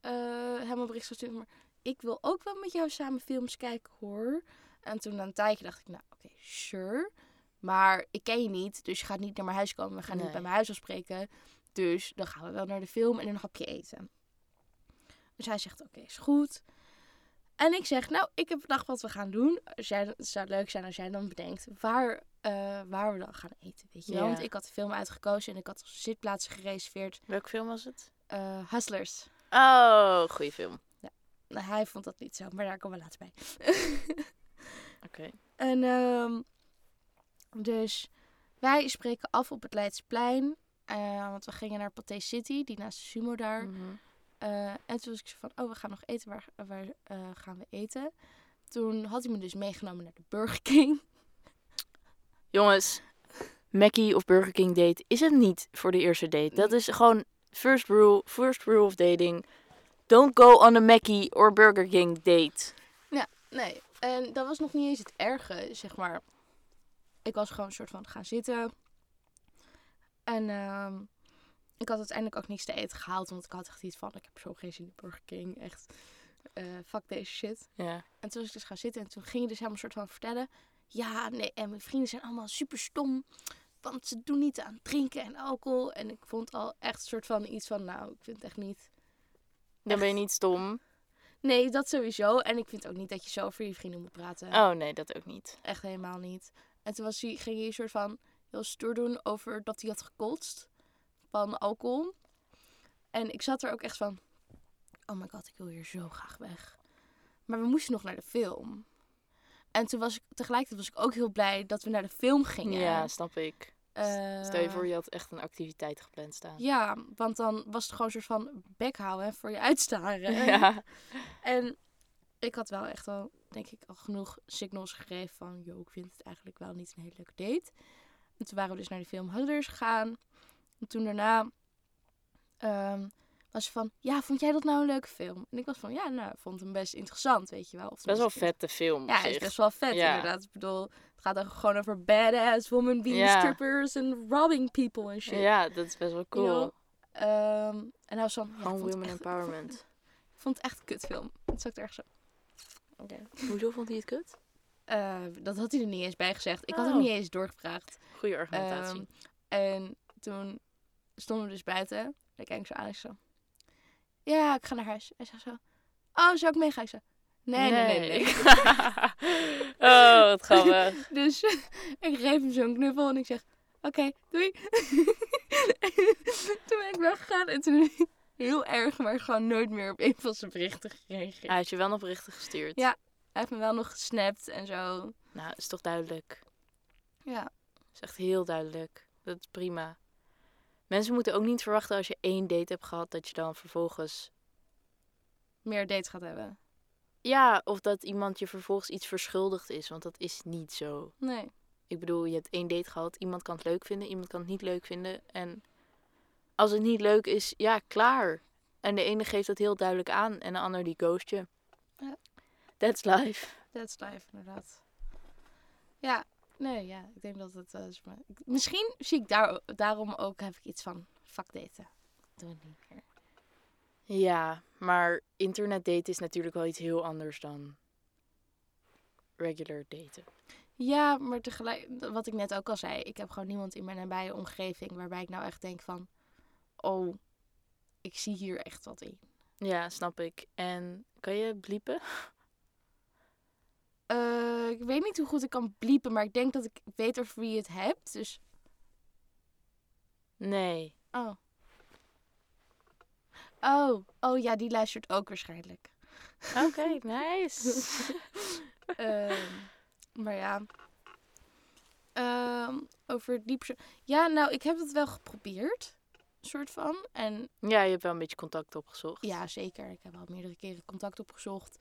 eh hem een bericht gestuurd. Maar ik wil ook wel met jou samen films kijken hoor. En toen na een tijdje dacht ik, nou oké, sure. Maar ik ken je niet, dus je gaat niet naar mijn huis komen. We gaan Nee. niet bij mijn huis afspreken. Dus dan gaan we wel naar de film en een hapje eten. Dus hij zegt, oké, is goed. En ik zeg, nou, ik heb bedacht wat we gaan doen. Als jij, het zou leuk zijn als jij dan bedenkt waar, eh, waar we dan gaan eten, weet je. Ja. Want ik had de film uitgekozen en ik had zitplaatsen gereserveerd. Welke film was het? Eh, Hustlers. Oh, goede film. Nou, hij vond dat niet zo, maar daar komen we later bij. Oké. En ehm, dus wij spreken af op het Leidsplein. eh, want we gingen naar Pathé City, die naast de Sumo daar. Mhm. Eh, en toen was ik zo van, oh, we gaan nog eten. Waar, waar eh, gaan we eten? Toen had hij me dus meegenomen naar de Burger King. Jongens, Mackie of Burger King date is het niet voor de eerste date. Dat is gewoon first rule, first rule of dating. Don't go on a Mackie or Burger King date. Nee, en dat was nog niet eens het erge, zeg maar. Ik was gewoon een soort van gaan zitten. En ehm, ik had uiteindelijk ook niks te eten gehaald. Want ik had echt iets van, ik heb zo geen zin in Burger King. Echt, eh fuck deze shit. Ja. En toen was ik dus gaan zitten en toen ging je dus helemaal een soort van vertellen. Ja, nee, en mijn vrienden zijn allemaal super stom. Want ze doen niet aan drinken en alcohol. En ik vond al echt een soort van iets van, nou, ik vind het echt niet... Dan ben je niet stom. Nee, dat sowieso. En ik vind ook niet dat je zo over je vrienden moet praten. Oh nee, dat ook niet. Echt helemaal niet. En toen was hij, ging hij een soort van heel stoer doen over dat hij had gekotst van alcohol. En ik zat er ook echt van, oh my god, ik wil hier zo graag weg. Maar we moesten nog naar de film. En toen was ik, tegelijkertijd was ik ook heel blij dat we naar de film gingen. Ja, snap ik. Eh, Stel je voor, je had echt een activiteit gepland staan. Ja, want dan was het gewoon een soort van bek houden en voor je uitstaren. Ja. En ik had wel echt al, denk ik, al genoeg signals gegeven van... ...joh, ik vind het eigenlijk wel niet een hele leuke date. En toen waren we dus naar de film Huddlers gegaan. En toen daarna ehm, was ze van... ...ja, vond jij dat nou een leuke film? En ik was van, ja, nou, vond hem best interessant, weet je wel. Of Best wel tenminste, vette film. Ja, is best wel vet Ja. inderdaad. Ik bedoel, het gaat ook gewoon over badass women being Ja. strippers... ...en robbing people en shit. Ja, dat is best wel cool. You know? Ehm, en hij was van... Gewoon women echt- empowerment. Ik vond het echt een kutfilm. Het zat er echt zo... Hoezo vond hij het kut? Eh, dat had hij er niet eens bij gezegd. Ik had Oh. hem niet eens doorgevraagd. Goede argumentatie. Ehm, en toen stonden we dus buiten. En ik kijk zo aan ik zo... Ja, ik ga naar huis. Hij zei zo... Oh, zou ik meegaan? Ik zo... Nee, nee, nee, nee. oh, wat grappig. dus ik geef hem zo'n knuffel en ik zeg... Oké, doei. toen ben ik weggegaan en toen ik heel erg, maar gewoon nooit meer op een van zijn berichten gereageerd. Hij had je wel nog berichten gestuurd. Ja. Hij heeft me wel nog gesnapt en zo. Nou, is toch duidelijk. Ja. is echt heel duidelijk. Dat is prima. Mensen moeten ook niet verwachten als je één date hebt gehad, dat je dan vervolgens... Meer dates gaat hebben. Ja, of dat iemand je vervolgens iets verschuldigd is, want dat is niet zo. Nee. Ik bedoel, je hebt één date gehad, iemand kan het leuk vinden, iemand kan het niet leuk vinden. En als het niet leuk is, ja, klaar. En de ene geeft dat heel duidelijk aan en de ander die ghost je. Ja. That's life. That's life, inderdaad. Ja, nee, ja. Ik denk dat het... eh, Misschien zie ik daar, daarom ook, heb ik iets van... Fuck daten. Doe het niet meer. Ja, maar internet daten is natuurlijk wel iets heel anders dan regular daten. Ja, maar tegelijk... Wat ik net ook al zei. Ik heb gewoon niemand in mijn nabije omgeving... waarbij ik nou echt denk van... Oh, ik zie hier echt wat in. Ja, snap ik. En kan je bliepen? Eh, ik weet niet hoe goed ik kan bliepen... maar ik denk dat ik weet over wie je het hebt. Dus... Nee. Oh. Oh, oh ja, die luistert ook waarschijnlijk. Oké, nice. Ehm, maar ja. Ehm, over die persoon. Ja, nou, ik heb het wel geprobeerd. Soort van. En ja, je hebt wel een beetje contact opgezocht. ja, zeker. Ik heb al meerdere keren contact opgezocht.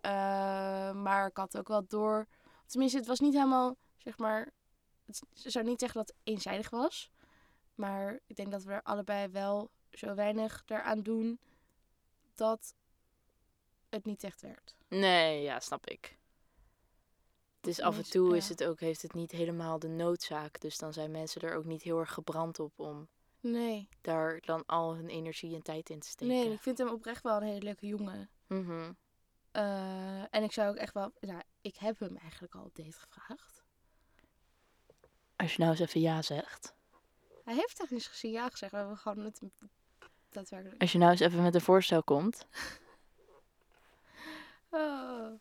Ehm, maar ik had ook wel door. Tenminste, het was niet helemaal, zeg maar. Het ik zou niet zeggen dat het eenzijdig was. Maar ik denk dat we er allebei wel zo weinig eraan doen dat het niet echt werkt. Nee, ja, snap ik. Dus af en Mensen- toe is het ook, heeft het niet helemaal de noodzaak. Dus dan zijn mensen er ook niet heel erg gebrand op om Nee. daar dan al hun energie en tijd in te steken. Nee, ik vind hem oprecht wel een hele leuke jongen. Mhm. Eh, en ik zou ook echt wel... Nou, ik heb hem eigenlijk al op date gevraagd. Als je nou eens even ja zegt. Hij heeft technisch gezien ja gezegd. We hebben gewoon met hem daadwerkelijk... Als je nou eens even met een voorstel komt. Oh.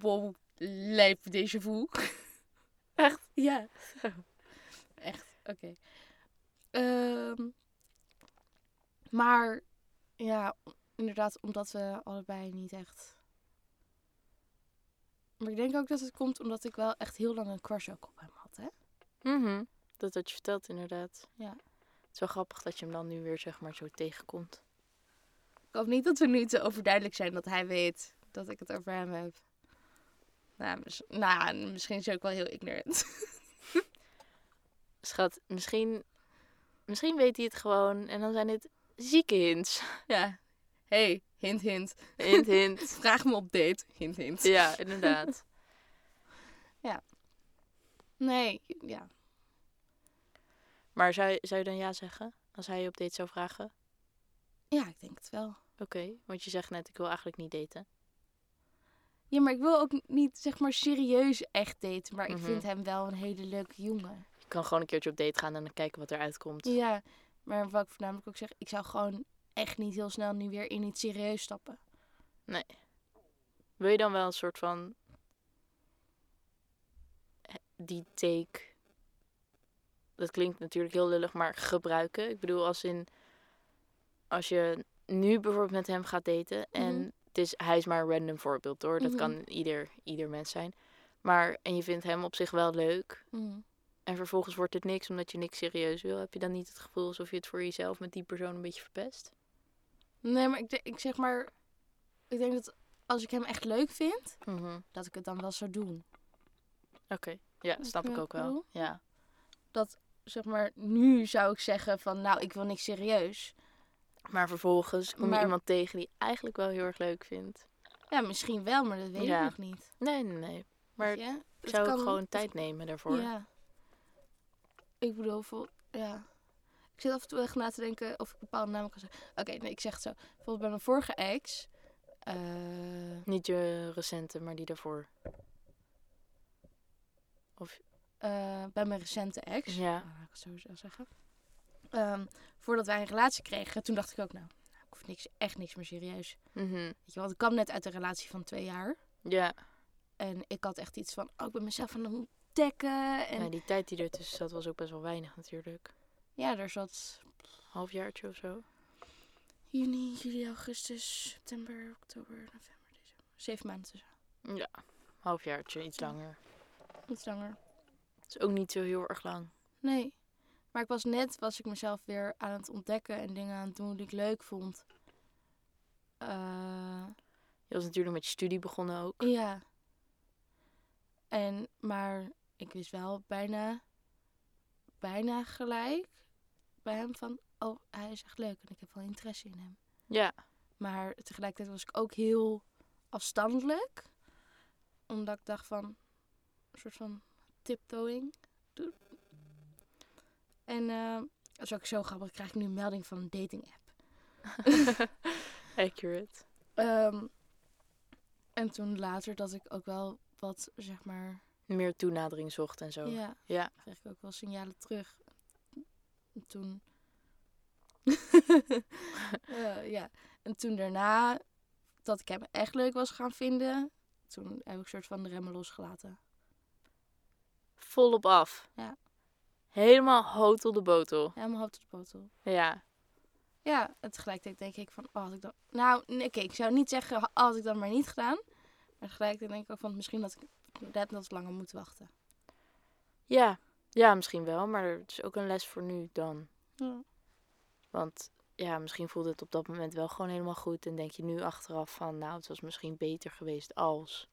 Wow, lijp deze voel. Echt? Ja. Echt, oké. Ehm, maar ja, inderdaad, omdat we allebei niet echt. Maar ik denk ook dat het komt omdat ik wel echt heel lang een crush ook op hem had, hè? Mhm. Dat had je verteld, inderdaad. Ja. Het is wel grappig dat je hem dan nu weer, zeg maar, zo tegenkomt. Ik hoop niet dat we nu te overduidelijk zijn dat hij weet dat ik het over hem heb. Nou, mis- nou misschien is hij ook wel heel ignorant. Schat, misschien, misschien weet hij het gewoon en dan zijn het zieke hints. ja. hey, hint, hint. Hint, hint. Vraag me op date. Hint, hint. Ja, inderdaad. Nee, ja. Maar zou, je- zou je dan ja zeggen als hij je op date zou vragen? Ja, ik denk het wel. Oké, want je zegt net, ik wil eigenlijk niet daten. Ja, maar ik wil ook niet, zeg maar, serieus echt daten. Maar ik Mhm. vind hem wel een hele leuke jongen. Je kan gewoon een keertje op date gaan en dan kijken wat eruit komt. Ja, maar wat ik voornamelijk ook zeg, ik zou gewoon echt niet heel snel nu weer in iets serieus stappen. Wil je dan wel een soort van eh, die take, dat klinkt natuurlijk heel lullig, maar gebruiken? Ik bedoel, als in, als je nu bijvoorbeeld met hem gaat daten en Mhm. het is, hij is maar een random voorbeeld hoor, dat Mhm. kan ieder, ieder mens zijn. Maar, en je vindt hem op zich wel leuk en vervolgens wordt het niks omdat je niks serieus wil, heb je dan niet het gevoel alsof je het voor jezelf met die persoon een beetje verpest? Nee, maar ik, ik zeg maar, ik denk dat als ik hem echt leuk vind, Mhm. dat ik het dan wel zou doen. Oké, ja, snap ik ook wel. Ja. Zeg maar, nu zou ik zeggen van, nou, ik wil niks serieus. Maar vervolgens kom je Maar- iemand tegen die eigenlijk wel heel erg leuk vindt. Ja, misschien wel, maar dat weet Ja. ik nog niet. Nee, nee, nee. Maar zou kan- gewoon tijd nemen daarvoor. Ja. Ik bedoel, vol, ja. Ik zit af en toe echt na te denken of ik bepaalde namen kan zeggen. Oké, nee, ik zeg het zo. Bijvoorbeeld bij mijn vorige ex. eh, Niet je recente, maar die daarvoor. Of, eh, bij mijn recente ex. Ja. Nou, ik het zo zeggen. Ehm, voordat wij een relatie kregen, toen dacht ik ook, nou, ik hoef niks, echt niks meer serieus. mhm, Weet je, want ik kwam net uit een relatie van twee jaar. ja. En ik had echt iets van, oh, ik ben mezelf aan het En ja, die tijd die ertussen zat was ook best wel weinig natuurlijk. ja, er zat Halfjaartje of zo. juni, juli, augustus, september, oktober, november, december. Zeven maanden tussen. Ja, halfjaartje, iets langer. Iets langer. Dat is ook niet zo heel erg lang. Nee. Maar ik was net, was ik mezelf weer aan het ontdekken en dingen aan het doen die ik leuk vond. Eh, Je was natuurlijk met je studie begonnen ook. ja. En, maar ik wist wel bijna, bijna gelijk bij hem van, oh, hij is echt leuk en ik heb wel interesse in hem. Ja, Maar tegelijkertijd was ik ook heel afstandelijk. Omdat ik dacht van, een soort van tiptoeing. En eh, dat is ook zo grappig. krijg ik nu een melding van een dating app. accurate. Ehm, en toen later dat ik ook wel wat, zeg maar... Meer toenadering zocht en zo. Ja, Ja. kreeg ik ook wel signalen terug. En toen... Eh, ja. En toen daarna, dat ik hem echt leuk was gaan vinden... Toen heb ik een soort van de remmen losgelaten. Volop af. Ja. Helemaal hotel de botel. Helemaal op de botel. Ja. Ja, en tegelijkertijd denk ik van, oh, had ik dan... Nou, nee, ik zou niet zeggen, ha- had ik dat maar niet gedaan. Maar tegelijkertijd denk ik ook van, misschien dat ik net wat langer moet wachten. Ja. Ja, misschien wel. Maar het is ook een les voor nu dan. Ja. Want ja, misschien voelde het op dat moment wel gewoon helemaal goed. En denk je nu achteraf van, nou, het was misschien beter geweest als.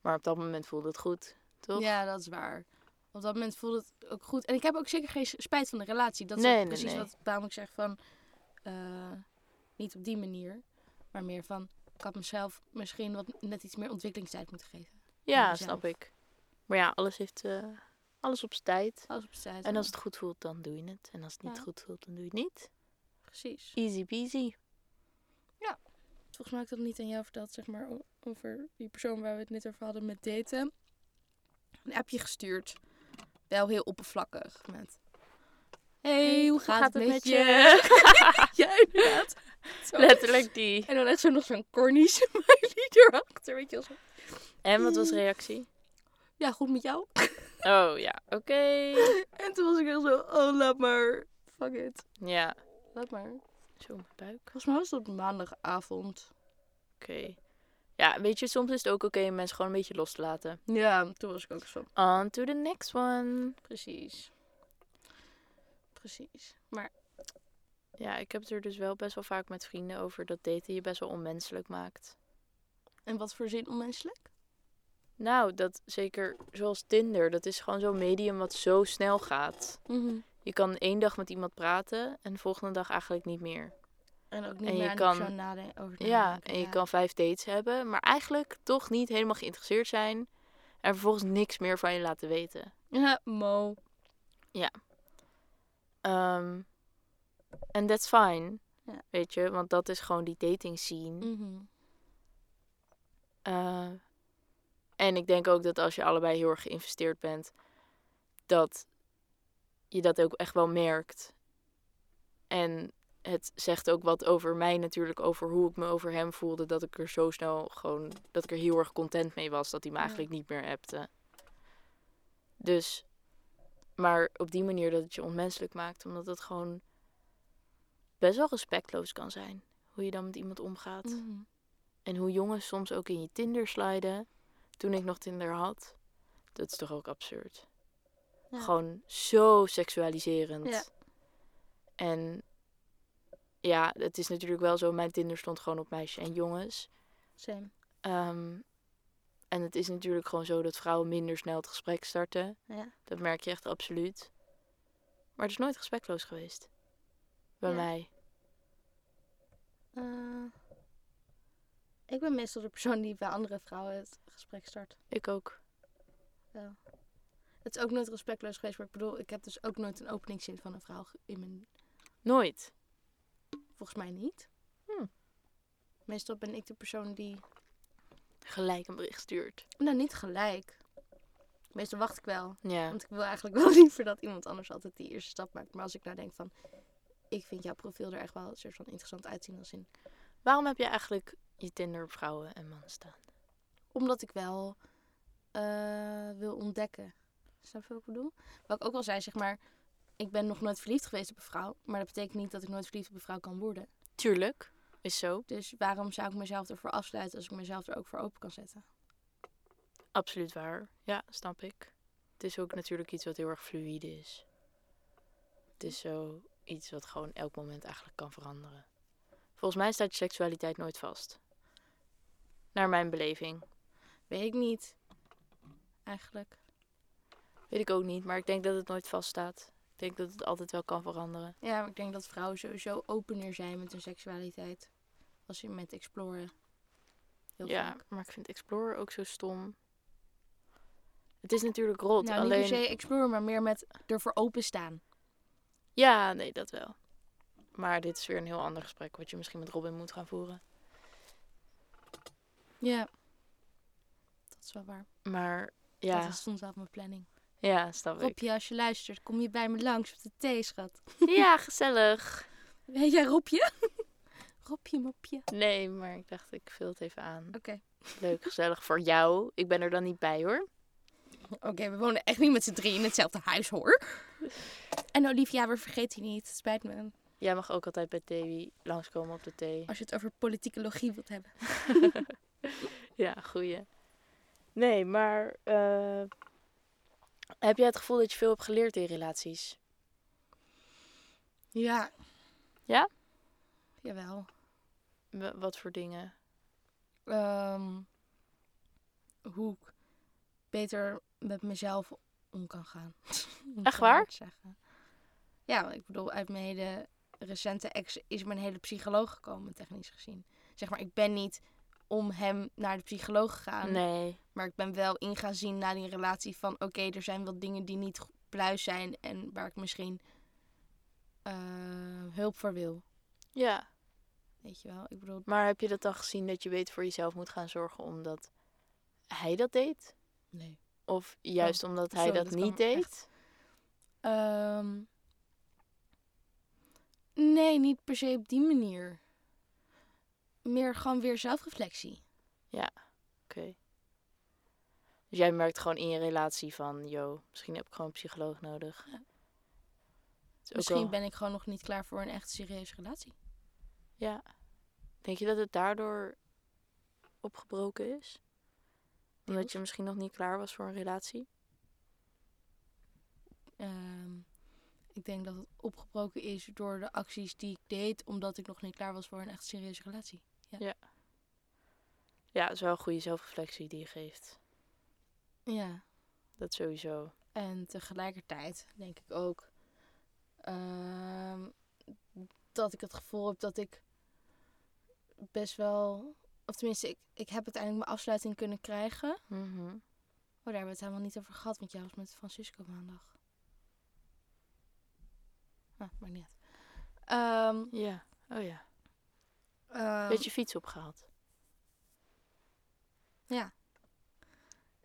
Maar op dat moment voelde het goed, toch? Ja, dat is waar. Op dat moment voelde het ook goed. En ik heb ook zeker geen spijt van de relatie. Dat is Nee, nee, precies nee. wat daarom ik zeg van... eh, niet op die manier. Maar meer van... Ik had mezelf misschien wat net iets meer ontwikkelingstijd moeten geven. Ja, snap ik. Maar ja, alles heeft eh, alles op zijn tijd. Alles op tijd. En als het goed voelt, dan doe je het. En als het niet Ja. goed voelt, dan doe je het niet. Precies. Easy peasy. Volgens mij heb ik dat niet aan jou verteld, zeg maar, over die persoon waar we het net over hadden met daten. Een appje gestuurd. Wel heel oppervlakkig. Met, hey, hoe gaat, het met je? ja, inderdaad. Zo. Letterlijk die. En dan echt zo nog zo'n corny smiley erachter, weet je wel. En wat was de reactie? Ja, goed met jou. Oh ja, oké. En toen was ik echt zo, oh, laat maar. Fuck it. Ja, Laat maar. zo mijn buik. Volgens mij was het op maandagavond. Oké. Ja, weet je, soms is het ook oké om mensen gewoon een beetje los te laten. Ja, toen was ik ook zo. On to the next one. Precies. Precies. Maar Ja, ik heb het er dus wel best wel vaak met vrienden over dat daten je best wel onmenselijk maakt. in wat voor zin onmenselijk? Nou, dat zeker zoals Tinder, dat is gewoon zo'n medium wat zo snel gaat. Je kan één dag met iemand praten en de volgende dag eigenlijk niet meer. En ook niet En je meer kan- nadenken. Over Ja, en je kan vijf dates hebben, maar eigenlijk toch niet helemaal geïnteresseerd zijn. En vervolgens niks meer van je laten weten. Ja, mo. Ehm, En that's fine. Ja. Weet je, want dat is gewoon die dating scene. Mhm. Eh, en ik denk ook dat als je allebei heel erg geïnvesteerd bent, dat je dat ook echt wel merkt. En het zegt ook wat over mij natuurlijk, over hoe ik me over hem voelde. Dat ik er zo snel gewoon, dat ik er heel erg content mee was dat hij me Ja. eigenlijk niet meer appte. Dus, maar op die manier dat het je onmenselijk maakt, omdat het gewoon best wel respectloos kan zijn. Hoe je dan met iemand omgaat. Mhm. En hoe jongens soms ook in je Tinder sliden. Toen ik nog Tinder had. Dat is toch ook absurd. Ja. Gewoon zo seksualiserend. Ja. En ja, het is natuurlijk wel zo. Mijn Tinder stond gewoon op meisjes en jongens. Same. Ehm, en het is natuurlijk gewoon zo dat vrouwen minder snel het gesprek starten. Ja. Dat merk je echt absoluut. Maar het is nooit respectloos geweest. Bij mij. Eh, ik ben meestal de persoon die bij andere vrouwen het gesprek start. Ik ook. Het is ook nooit respectloos geweest, maar ik bedoel, ik heb dus ook nooit een openingszin van een vrouw in mijn... Nooit. Volgens mij niet. Hm. Meestal ben ik de persoon die... Gelijk een bericht stuurt. Nou, niet gelijk. Meestal wacht ik wel. Ja. Want ik wil eigenlijk wel liever dat iemand anders altijd die eerste stap maakt. Maar als ik nou denk van... Ik vind jouw profiel er echt wel een soort van interessant uitzien als in... Waarom heb je eigenlijk je Tinder op vrouwen en mannen staan? Omdat ik wel eh, wil ontdekken. Snap je wat ik bedoel? Wat ik ook al zei, zeg maar... Ik ben nog nooit verliefd geweest op een vrouw. Maar dat betekent niet dat ik nooit verliefd op een vrouw kan worden. Tuurlijk, is zo. Dus waarom zou ik mezelf ervoor afsluiten als ik mezelf er ook voor open kan zetten? Absoluut waar. Ja, snap ik. Het is ook natuurlijk iets wat heel erg fluïde is. Het is zo iets wat gewoon elk moment eigenlijk kan veranderen. Volgens mij staat je seksualiteit nooit vast. Naar mijn beleving. Weet ik niet. Eigenlijk. Weet ik ook niet, maar ik denk dat het nooit vaststaat. Ik denk dat het altijd wel kan veranderen. Ja, maar ik denk dat vrouwen sowieso opener zijn met hun seksualiteit. Als je met exploren. Heel ja, vaak. maar ik vind Explorer ook zo stom. Het is natuurlijk rot. Nou, alleen... niet per se exploren, maar meer met ervoor openstaan. Ja, nee, dat wel. Maar dit is weer een heel ander gesprek wat je misschien met Robin moet gaan voeren. Ja. Dat is wel waar. Maar ja, Dat stond wel op mijn planning. ja, snap ik. Robje, als je luistert, kom je bij me langs op de thee, schat. Ja, gezellig. Weet jij Robje? Robje, mopje. Nee, maar ik dacht, ik vul het even aan. Oké. Leuk, gezellig voor jou. Ik ben er dan niet bij hoor. Oké, we wonen echt niet met z'n drie in hetzelfde huis, hoor. En Olivia, we vergeten je niet. Het spijt me. Jij mag ook altijd bij Tewi langskomen op de thee. Als je het over politicologie wilt hebben. Ja, goeie. Nee, maar eh, heb jij het gevoel dat je veel hebt geleerd in relaties? Ja. Ja? Jawel. W- wat voor dingen? Ehm, hoe ik beter met mezelf om kan gaan. Echt waar? zeggen. Ja, ik bedoel, uit mijn hele recente ex is mijn hele psycholoog gekomen, technisch gezien. Zeg maar, ik ben niet om hem naar de psycholoog gegaan. Nee. Maar ik ben wel in gaan zien na die relatie van... Oké, er zijn wel dingen die niet pluis zijn en waar ik misschien eh, hulp voor wil. Ja. Weet je wel? Ik bedoel, Maar heb je dat dan gezien dat je beter voor jezelf moet gaan zorgen omdat hij dat deed? nee. Of juist omdat hij sorry, dat, dat niet deed? Ehm, nee, niet per se op die manier. Meer gewoon weer zelfreflectie. Oké. Dus jij merkt gewoon in je relatie van, yo, misschien heb ik gewoon een psycholoog nodig. Ja. Misschien ben ik gewoon nog niet klaar voor een echt serieuze relatie. Ja. Denk je dat het daardoor opgebroken is? Omdat je misschien nog niet klaar was voor een relatie? Ehm, ik denk dat het opgebroken is door de acties die ik deed, omdat ik nog niet klaar was voor een echt serieuze relatie. Ja, het is wel een goede zelfreflectie die je geeft. Ja. Dat sowieso. En tegelijkertijd denk ik ook ehm, dat ik het gevoel heb dat ik best wel, of tenminste, ik, ik heb uiteindelijk mijn afsluiting kunnen krijgen. Mhm. Oh, daar hebben we het helemaal niet over gehad, want jij was met Francisco maandag. Ah, maar niet. Ehm, Ja, oh ja. Ehm, Beetje fiets opgehaald. Ja.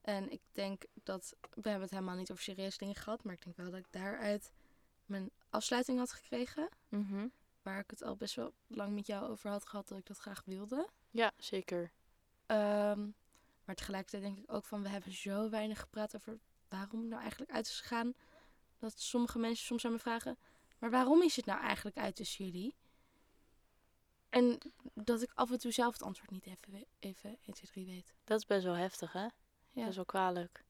En ik denk dat, we hebben het helemaal niet over serieuze dingen gehad, maar ik denk wel dat ik daaruit mijn afsluiting had gekregen. Mhm. Waar ik het al best wel lang met jou over had gehad dat ik dat graag wilde. Ja, zeker. Ehm, maar tegelijkertijd denk ik ook van, we hebben zo weinig gepraat over waarom het nou eigenlijk uit is gegaan. Dat sommige mensen soms aan me vragen, maar waarom is het nou eigenlijk uit tussen jullie? En dat ik af en toe zelf het antwoord niet even, even 1, 2, 3 weet. Dat is best wel heftig, hè? Ja. Dat is wel kwalijk.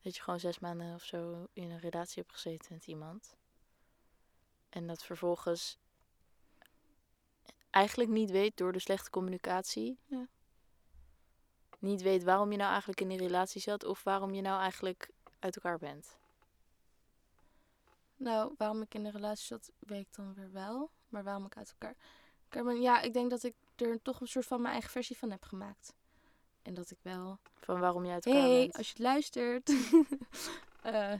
Dat je gewoon zes maanden of zo in een relatie hebt gezeten met iemand. En dat vervolgens eigenlijk niet weet door de slechte communicatie. Ja. Niet weet waarom je nou eigenlijk in die relatie zat of waarom je nou eigenlijk uit elkaar bent. Nou, waarom ik in de relatie zat, weet ik dan weer wel. Maar waarom ik uit elkaar... ben, ja, ik denk dat ik er toch een soort van mijn eigen versie van heb gemaakt. En dat ik wel... Van waarom elkaar hey, bent. als je het luistert... eh,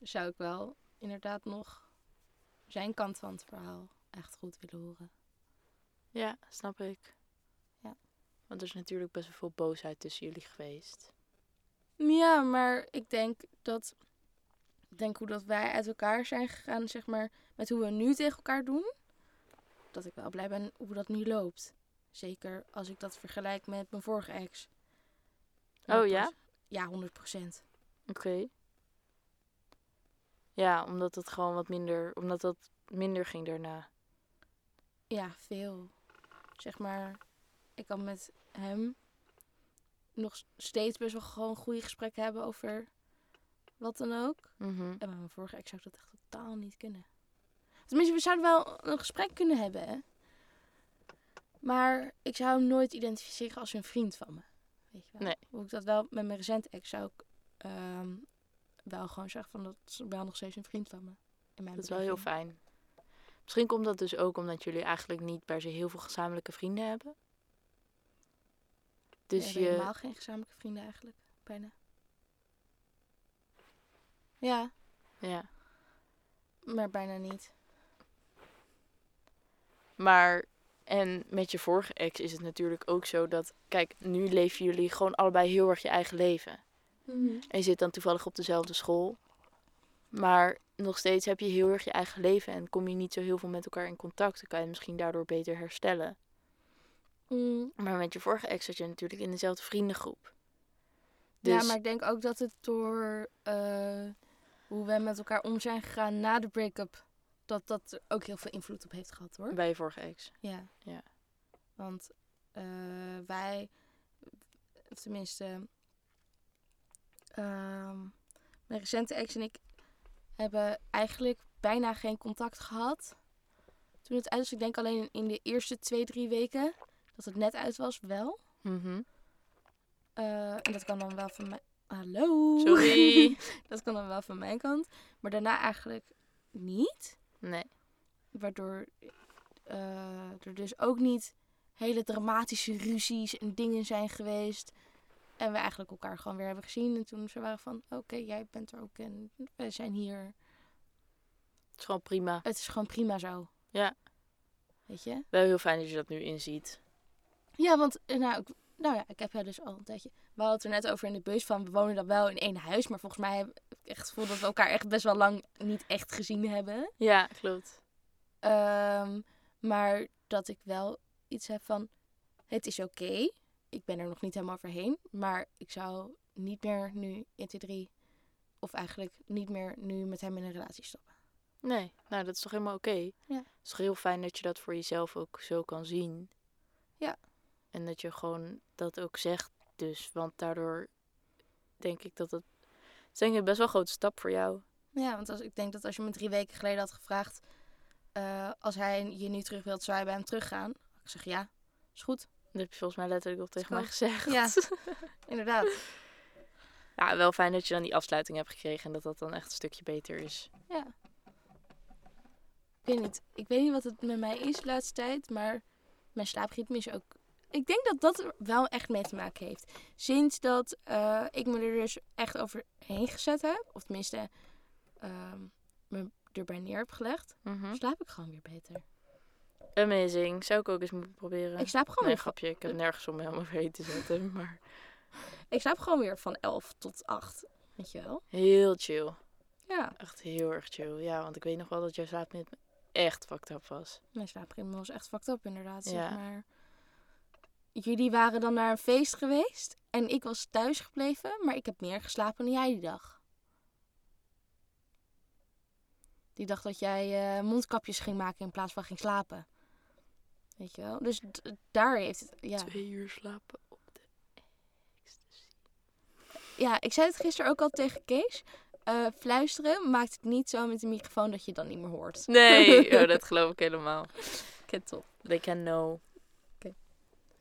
zou ik wel inderdaad nog zijn kant van het verhaal echt goed willen horen. Ja, snap ik. Ja. Want er is natuurlijk best wel veel boosheid tussen jullie geweest. Ja, maar ik denk dat... Ik denk hoe dat wij uit elkaar zijn gegaan, zeg maar, met hoe we nu tegen elkaar doen. Dat ik wel blij ben hoe dat nu loopt. Zeker als ik dat vergelijk met mijn vorige ex. Oh, ja? Ja, 100 procent. Oké. Ja, omdat het gewoon wat minder, omdat dat minder ging daarna. Ja, veel. Zeg maar, ik kan met hem nog steeds best wel gewoon goede gesprekken hebben over wat dan ook. Mhm. En met mijn vorige ex zou ik dat echt totaal niet kunnen. Tenminste, we zouden wel een gesprek kunnen hebben, hè. Maar ik zou hem nooit identificeren als een vriend van me. Weet je wel? Nee. Hoe ik dat wel met mijn recente ex zou ik ehm, wel gewoon zeggen van dat is wel nog steeds een vriend van me. In mijn Dat is wel heel fijn. Misschien komt dat dus ook omdat jullie eigenlijk niet per se heel veel gezamenlijke vrienden hebben. Dus je, helemaal geen gezamenlijke vrienden eigenlijk, bijna. Ja, ja. maar bijna niet. Maar, en met je vorige ex is het natuurlijk ook zo dat, kijk, nu leven jullie gewoon allebei heel erg je eigen leven. En je zit dan toevallig op dezelfde school. Maar nog steeds heb je heel erg je eigen leven en kom je niet zo heel veel met elkaar in contact. Dan kan je misschien daardoor beter herstellen. Mm, Maar met je vorige ex zat je natuurlijk in dezelfde vriendengroep. Dus, Ja, maar ik denk ook dat het door eh, hoe we met elkaar om zijn gegaan na de break-up, dat dat er ook heel veel invloed op heeft gehad hoor. bij je vorige ex. Ja. Ja. Want eh, wij, of tenminste, ehm, mijn recente ex en ik hebben eigenlijk bijna geen contact gehad. Toen het uit was, ik denk alleen in de eerste twee, drie weken dat het net uit was, wel. Mhm. Eh, en dat kan dan wel van mij. Hallo. Sorry. dat kan dan wel van mijn kant. Maar daarna eigenlijk niet. Nee. Waardoor eh, er dus ook niet hele dramatische ruzies en dingen zijn geweest. En we eigenlijk elkaar gewoon weer hebben gezien. En toen ze waren van, oké, jij bent er ook en we zijn hier. Het is gewoon prima. Het is gewoon prima zo. Ja. Weet je? Wel heel fijn dat je dat nu inziet. Ja, want eh, nou, ik, nou ja, ik heb jou dus al een tijdje... We hadden het er net over in de bus van, we wonen dan wel in één huis. Maar volgens mij heb ik echt het gevoel dat we elkaar echt best wel lang niet echt gezien hebben. Ja, klopt. Ehm, maar dat ik wel iets heb van. het is oké. Ik ben er nog niet helemaal overheen. Maar ik zou niet meer nu 1, 2, 3... Of eigenlijk niet meer nu met hem in een relatie stappen. Nee, nou dat is toch helemaal oké. Ja. Het is toch heel fijn dat je dat voor jezelf ook zo kan zien. Ja. En dat je gewoon dat ook zegt dus. Want daardoor denk ik dat het... Het is denk ik best wel een grote stap voor jou. Ja, want als, ik denk dat als je me drie weken geleden had gevraagd... eh, als hij je nu terug wilt, zou je bij hem teruggaan? Ik zeg ja, is goed. Dat heb je volgens mij letterlijk ook tegen mij gezegd. Ja, inderdaad. Ja, wel fijn dat je dan die afsluiting hebt gekregen en dat dat dan echt een stukje beter is. Ja. Ik weet niet. Ik weet niet wat het met mij is de laatste tijd, maar mijn slaapritme is ook... Ik denk dat dat er wel echt mee te maken heeft. Sinds dat eh, ik me er dus echt overheen gezet heb, of tenminste ehm, me erbij neer heb gelegd, Mhm. slaap ik gewoon weer beter. Amazing. Zou ik ook eens moeten proberen. Ik slaap gewoon, Nee, weer, grapje. Ik heb nergens om me helemaal overheen te zetten. Maar ik slaap gewoon weer van 11 tot 8. Weet je wel? heel chill. Ja. Echt heel erg chill. Ja, want ik weet nog wel dat jouw slaapritme echt fucked up was. Mijn slaapritme was echt fucked up inderdaad. Ja. Zeg maar. Jullie waren dan naar een feest geweest en ik was thuis gebleven, maar ik heb meer geslapen dan jij die dag. Die dag dat jij eh, mondkapjes ging maken in plaats van ging slapen. Weet je wel? Dus daar heeft het. Ja. Twee uur slapen op de ecstasy. ja, ik zei het gisteren ook al tegen Kees. Eh, fluisteren maakt het niet zo met de microfoon dat je het dan niet meer hoort. Nee, oh, dat geloof ik helemaal. Ken toch? They can know.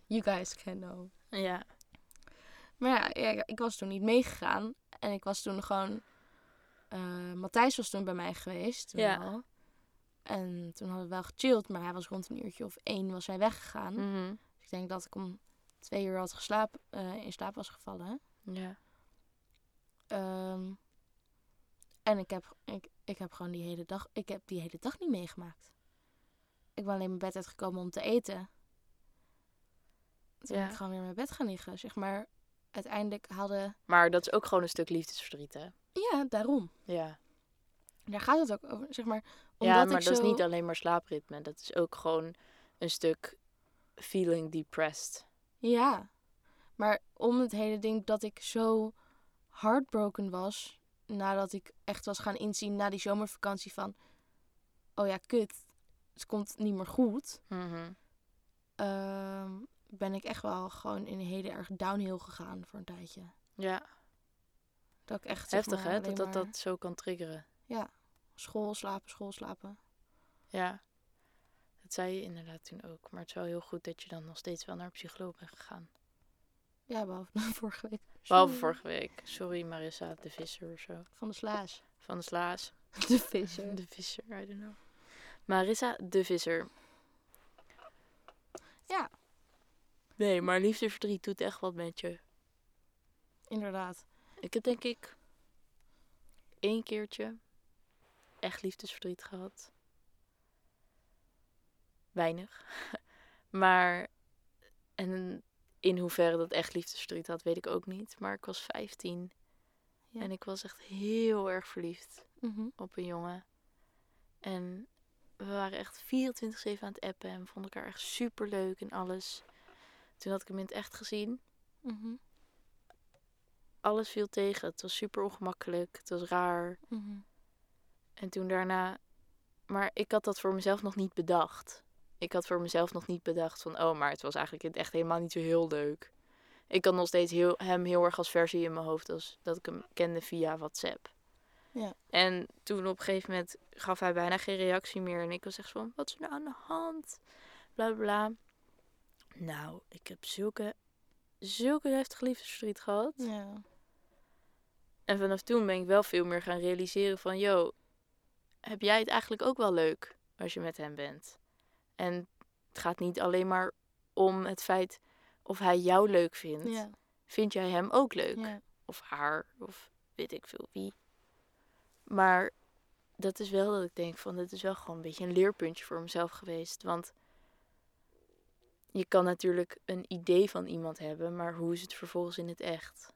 You guys can know. Ja. Maar ja, ja, ik was toen niet meegegaan. En ik was toen gewoon... eh, Matthijs was toen bij mij geweest. Toen Ja. al. En toen hadden we wel gechilled. Maar hij was rond een uurtje of één was hij weggegaan. Mhm. Dus ik denk dat ik om twee uur had geslapen, eh, in slaap was gevallen. Ja. Ehm, en ik heb, ik, ik heb gewoon die hele dag... Ik heb die hele dag niet meegemaakt. Ik ben alleen mijn bed uitgekomen om te eten. Toen ben ik gewoon weer in mijn bed gaan liggen. Zeg maar, uiteindelijk hadden... Maar dat is ook gewoon een stuk liefdesverdriet, hè? Ja, daarom. Ja. Daar gaat het ook over, zeg maar. Omdat Ja, maar ik dat zo... is niet alleen maar slaapritme. Dat is ook gewoon een stuk feeling depressed. Ja. Maar om het hele ding dat ik zo heartbroken was... nadat ik echt was gaan inzien na die zomervakantie van... oh ja, kut, het komt niet meer goed... Mhm. ehm, ben ik echt wel gewoon in een hele erg downhill gegaan voor een tijdje. Ja, Dat ik echt, zeg heftig maar, hè? Dat dat, maar dat zo kan triggeren. School, slapen, school, slapen. Ja. Dat zei je inderdaad toen ook. Maar het is wel heel goed dat je dan nog steeds wel naar een psycholoog bent gegaan. Ja, behalve vorige week. Behalve Sorry. vorige week. Sorry Marissa, de visser of zo. Van de slaas. Van de slaas. De visser. De visser, I don't know. Marissa, de visser. Ja. Nee, maar liefdesverdriet doet echt wat met je. Inderdaad. Ik heb denk ik één keertje echt liefdesverdriet gehad. Weinig. maar en in hoeverre dat echt liefdesverdriet had, weet ik ook niet. Maar ik was 15 Ja. en ik was echt heel erg verliefd Mhm. op een jongen. En we waren echt 24-7 aan het appen en vonden elkaar echt super leuk en alles. Toen had ik hem in het echt gezien. Mhm. Alles viel tegen. Het was super ongemakkelijk. Het was raar. Mhm. En toen daarna. Maar ik had dat voor mezelf nog niet bedacht. Ik had voor mezelf nog niet bedacht van, oh, maar het was eigenlijk in het echt helemaal niet zo heel leuk. Ik had nog steeds heel, hem heel erg als versie in mijn hoofd, als dat ik hem kende via WhatsApp. Ja. En toen op een gegeven moment gaf hij bijna geen reactie meer. En ik was echt van, wat is er nou aan de hand? Bla bla bla. Nou, ik heb zulke, zulke heftige liefdesverdriet gehad. Ja. En vanaf toen ben ik wel veel meer gaan realiseren van... Yo, heb jij het eigenlijk ook wel leuk als je met hem bent? En het gaat niet alleen maar om het feit of hij jou leuk vindt. Ja. Vind jij hem ook leuk? Ja. Of haar, of weet ik veel wie. Maar dat is wel dat ik denk van... Dit is wel gewoon een beetje een leerpuntje voor mezelf geweest. Want je kan natuurlijk een idee van iemand hebben... maar hoe is het vervolgens in het echt?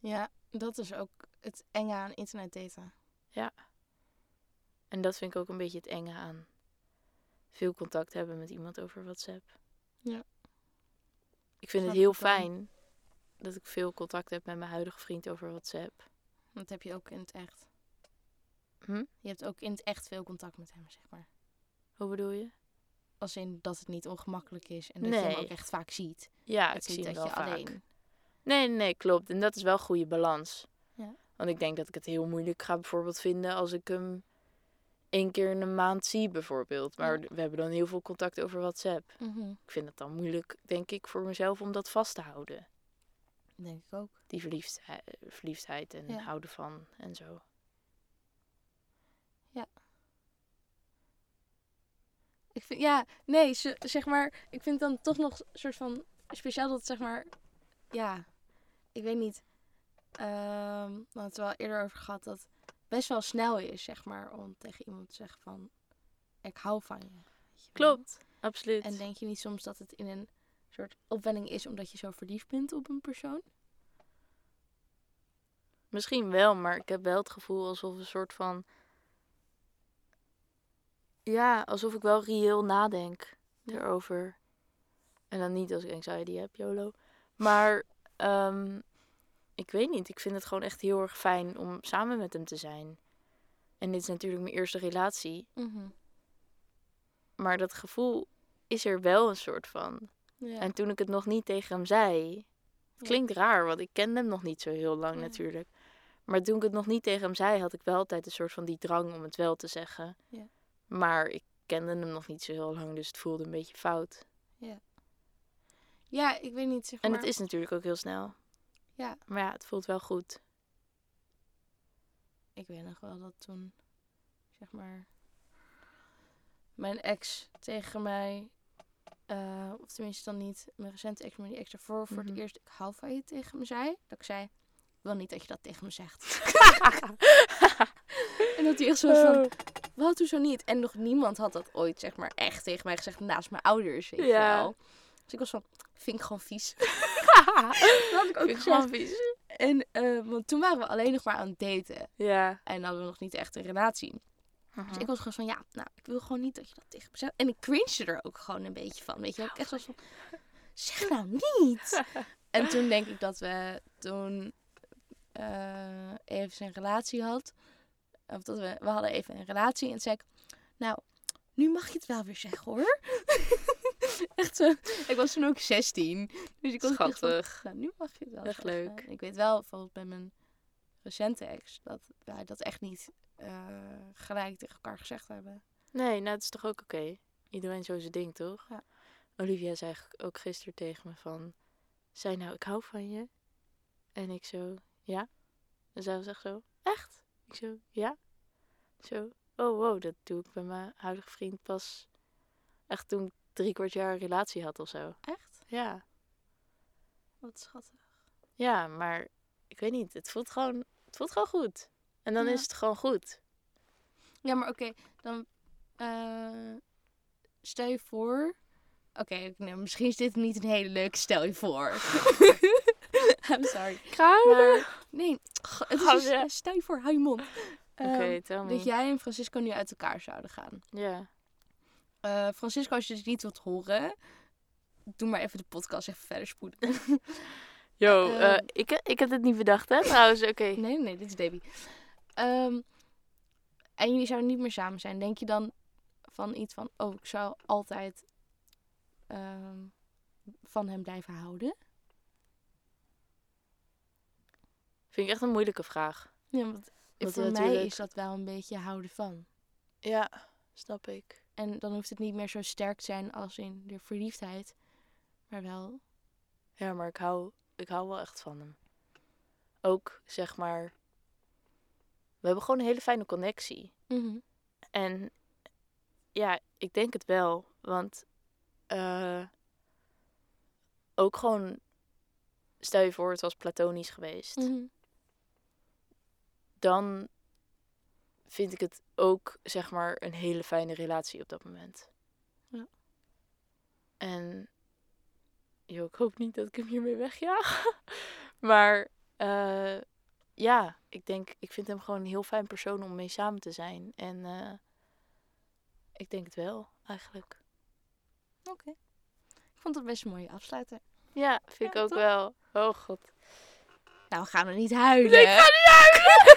ja, dat is ook het enge aan internet daten. En dat vind ik ook een beetje het enge aan veel contact hebben met iemand over WhatsApp. Ja. Ik vind het heel fijn dat ik veel contact heb met mijn huidige vriend over WhatsApp. Dat heb je ook in het echt. Hm? Je hebt ook in het echt veel contact met hem, zeg maar. Hoe bedoel je? Als in dat het niet ongemakkelijk is en dat je hem ook echt vaak ziet. Ja, het ik zie hem dat wel je vaak. alleen... Nee, nee, klopt. En dat is wel een goede balans. Ja. Want ik denk dat ik het heel moeilijk ga bijvoorbeeld vinden als ik hem één keer in een maand zie bijvoorbeeld. Maar Ja. we hebben dan heel veel contact over WhatsApp. Mhm. Ik vind het dan moeilijk, denk ik, voor mezelf om dat vast te houden. Denk ik ook. Die verliefdheid, verliefdheid en Ja. houden van en zo. Ik vind, ja, nee, ze- zeg maar, ik vind dan toch nog een soort van speciaal dat, zeg maar, ja, ik weet niet. Ehm we hadden het wel eerder over gehad dat het best wel snel is, zeg maar, om tegen iemand te zeggen van, ik hou van je. Klopt, absoluut. En denk je niet soms dat het in een soort opwelling is omdat je zo verliefd bent op een persoon? Misschien wel, maar ik heb wel het gevoel alsof een soort van. Ja, alsof ik wel reëel nadenk erover. En dan niet als ik anxiety heb, YOLO. Maar ehm, ik weet niet. Ik vind het gewoon echt heel erg fijn om samen met hem te zijn. En dit is natuurlijk mijn eerste relatie. Maar dat gevoel is er wel een soort van. Ja. En toen ik het nog niet tegen hem zei. Het Ja. klinkt raar, want ik kende hem nog niet zo heel lang Ja. natuurlijk. Maar toen ik het nog niet tegen hem zei, had ik wel altijd een soort van die drang om het wel te zeggen. Ja. Maar ik kende hem nog niet zo heel lang, dus het voelde een beetje fout. ja, ik weet niet, zeg En maar. het is natuurlijk ook heel snel. Ja. Maar ja, het voelt wel goed. Ik weet nog wel dat toen, zeg maar, mijn ex tegen mij, eh, of tenminste dan niet mijn recente ex, maar die ex ervoor, voor Mhm. het eerst, ik hou van je tegen me zei. Dat ik zei, ik wil niet dat je dat tegen me zegt. en dat hij echt zo van, wat, hoezo niet? En nog niemand had dat ooit, zeg maar, echt tegen mij gezegd naast mijn ouders, weet je Ja. wel. Dus ik was van, vind ik gewoon vies. dat had ik ook Vind gewoon vies. En, eh, want toen waren we alleen nog maar aan het daten. Ja. En hadden we nog niet echt een relatie. Dus Mhm. ik was gewoon van, ja, nou, ik wil gewoon niet dat je dat tegen me zegt. En ik cringe er ook gewoon een beetje van. Weet je wel, ik echt was van, zeg nou niet. en toen denk ik dat we toen eh, even een relatie had. Of dat we, we hadden even een relatie. En toen zei ik, nou, nu mag je het wel weer zeggen hoor. echt zo. Ik was toen ook 16. Dus ik was echt van, Schattig. nou, nu mag je het wel Echt zeggen. leuk. Ik weet wel, bijvoorbeeld bij mijn recente ex, dat wij dat echt niet eh, gelijk tegen elkaar gezegd hebben. Nee, nou, het is toch ook oké. Iedereen zo zijn ding, toch? Ja. Olivia zei ook gisteren tegen me van... Zei nou, ik hou van je. En ik zo, ja. En zij was echt zo, echt? Ik zo, ja. Zo, oh wow, dat doe ik bij mijn huidige vriend pas... Echt toen ik drie kwart jaar een relatie had of zo. Echt? Ja. Wat schattig. Ja, maar ik weet niet. Het voelt gewoon, het voelt gewoon goed. En dan Ja. is het gewoon goed. Ja, maar oké, dan eh, stel je voor. Oké, nee, misschien is dit niet een hele leuke stel je voor. I'm sorry. Maar nee, het is dus- stel je voor, hou je mond. Oké, Ehm, tel me. dat jij en Francisco nu uit elkaar zouden gaan. Ja. Eh, Francisco, als je dit niet wilt horen, doe maar even de podcast even verder spoeden. Yo, Eh, eh, ik, ik heb het niet bedacht, hè, trouwens. Oké. Nee, nee, nee, dit is Debbie. Ehm, en jullie zouden niet meer samen zijn. Denk je dan van iets van, oh, ik zou altijd ehm, van hem blijven houden? Vind ik echt een moeilijke vraag. Ja, want Want voor mij natuurlijk- is dat wel een beetje houden van. Ja, snap ik. En dan hoeft het niet meer zo sterk te zijn als in de verliefdheid. Maar wel, Ja, maar ik hou, ik hou wel echt van hem. Ook, zeg maar... We hebben gewoon een hele fijne connectie. mhm, En ja, ik denk het wel. Want eh, ook gewoon... Stel je voor, het was platonisch geweest. mhm. Dan vind ik het ook, zeg maar, een hele fijne relatie op dat moment. Ja. En joh, ik hoop niet dat ik hem hiermee wegjaag. maar eh, ja, ik denk, ik vind hem gewoon een heel fijn persoon om mee samen te zijn. En eh, ik denk het wel, eigenlijk. Oké. Ik Ik vond het best een mooie afsluiter. Ja, vind Ja, ik ook toch? wel. Oh god. Nou, we gaan er niet huilen. Nee, ik ga niet huilen!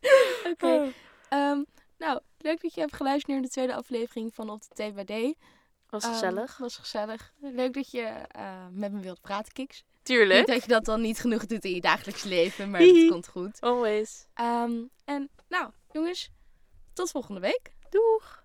Oké. Ehm, nou, leuk dat je hebt geluisterd naar de tweede aflevering van Op de Thee bij D. Was Ehm, gezellig. was gezellig. Leuk dat je eh, met me wilt praten, Kiks. Niet Tuurlijk. dat je dat dan niet genoeg doet in je dagelijks leven, maar dat komt goed. Always. Ehm, en nou, jongens, tot volgende week. Doeg!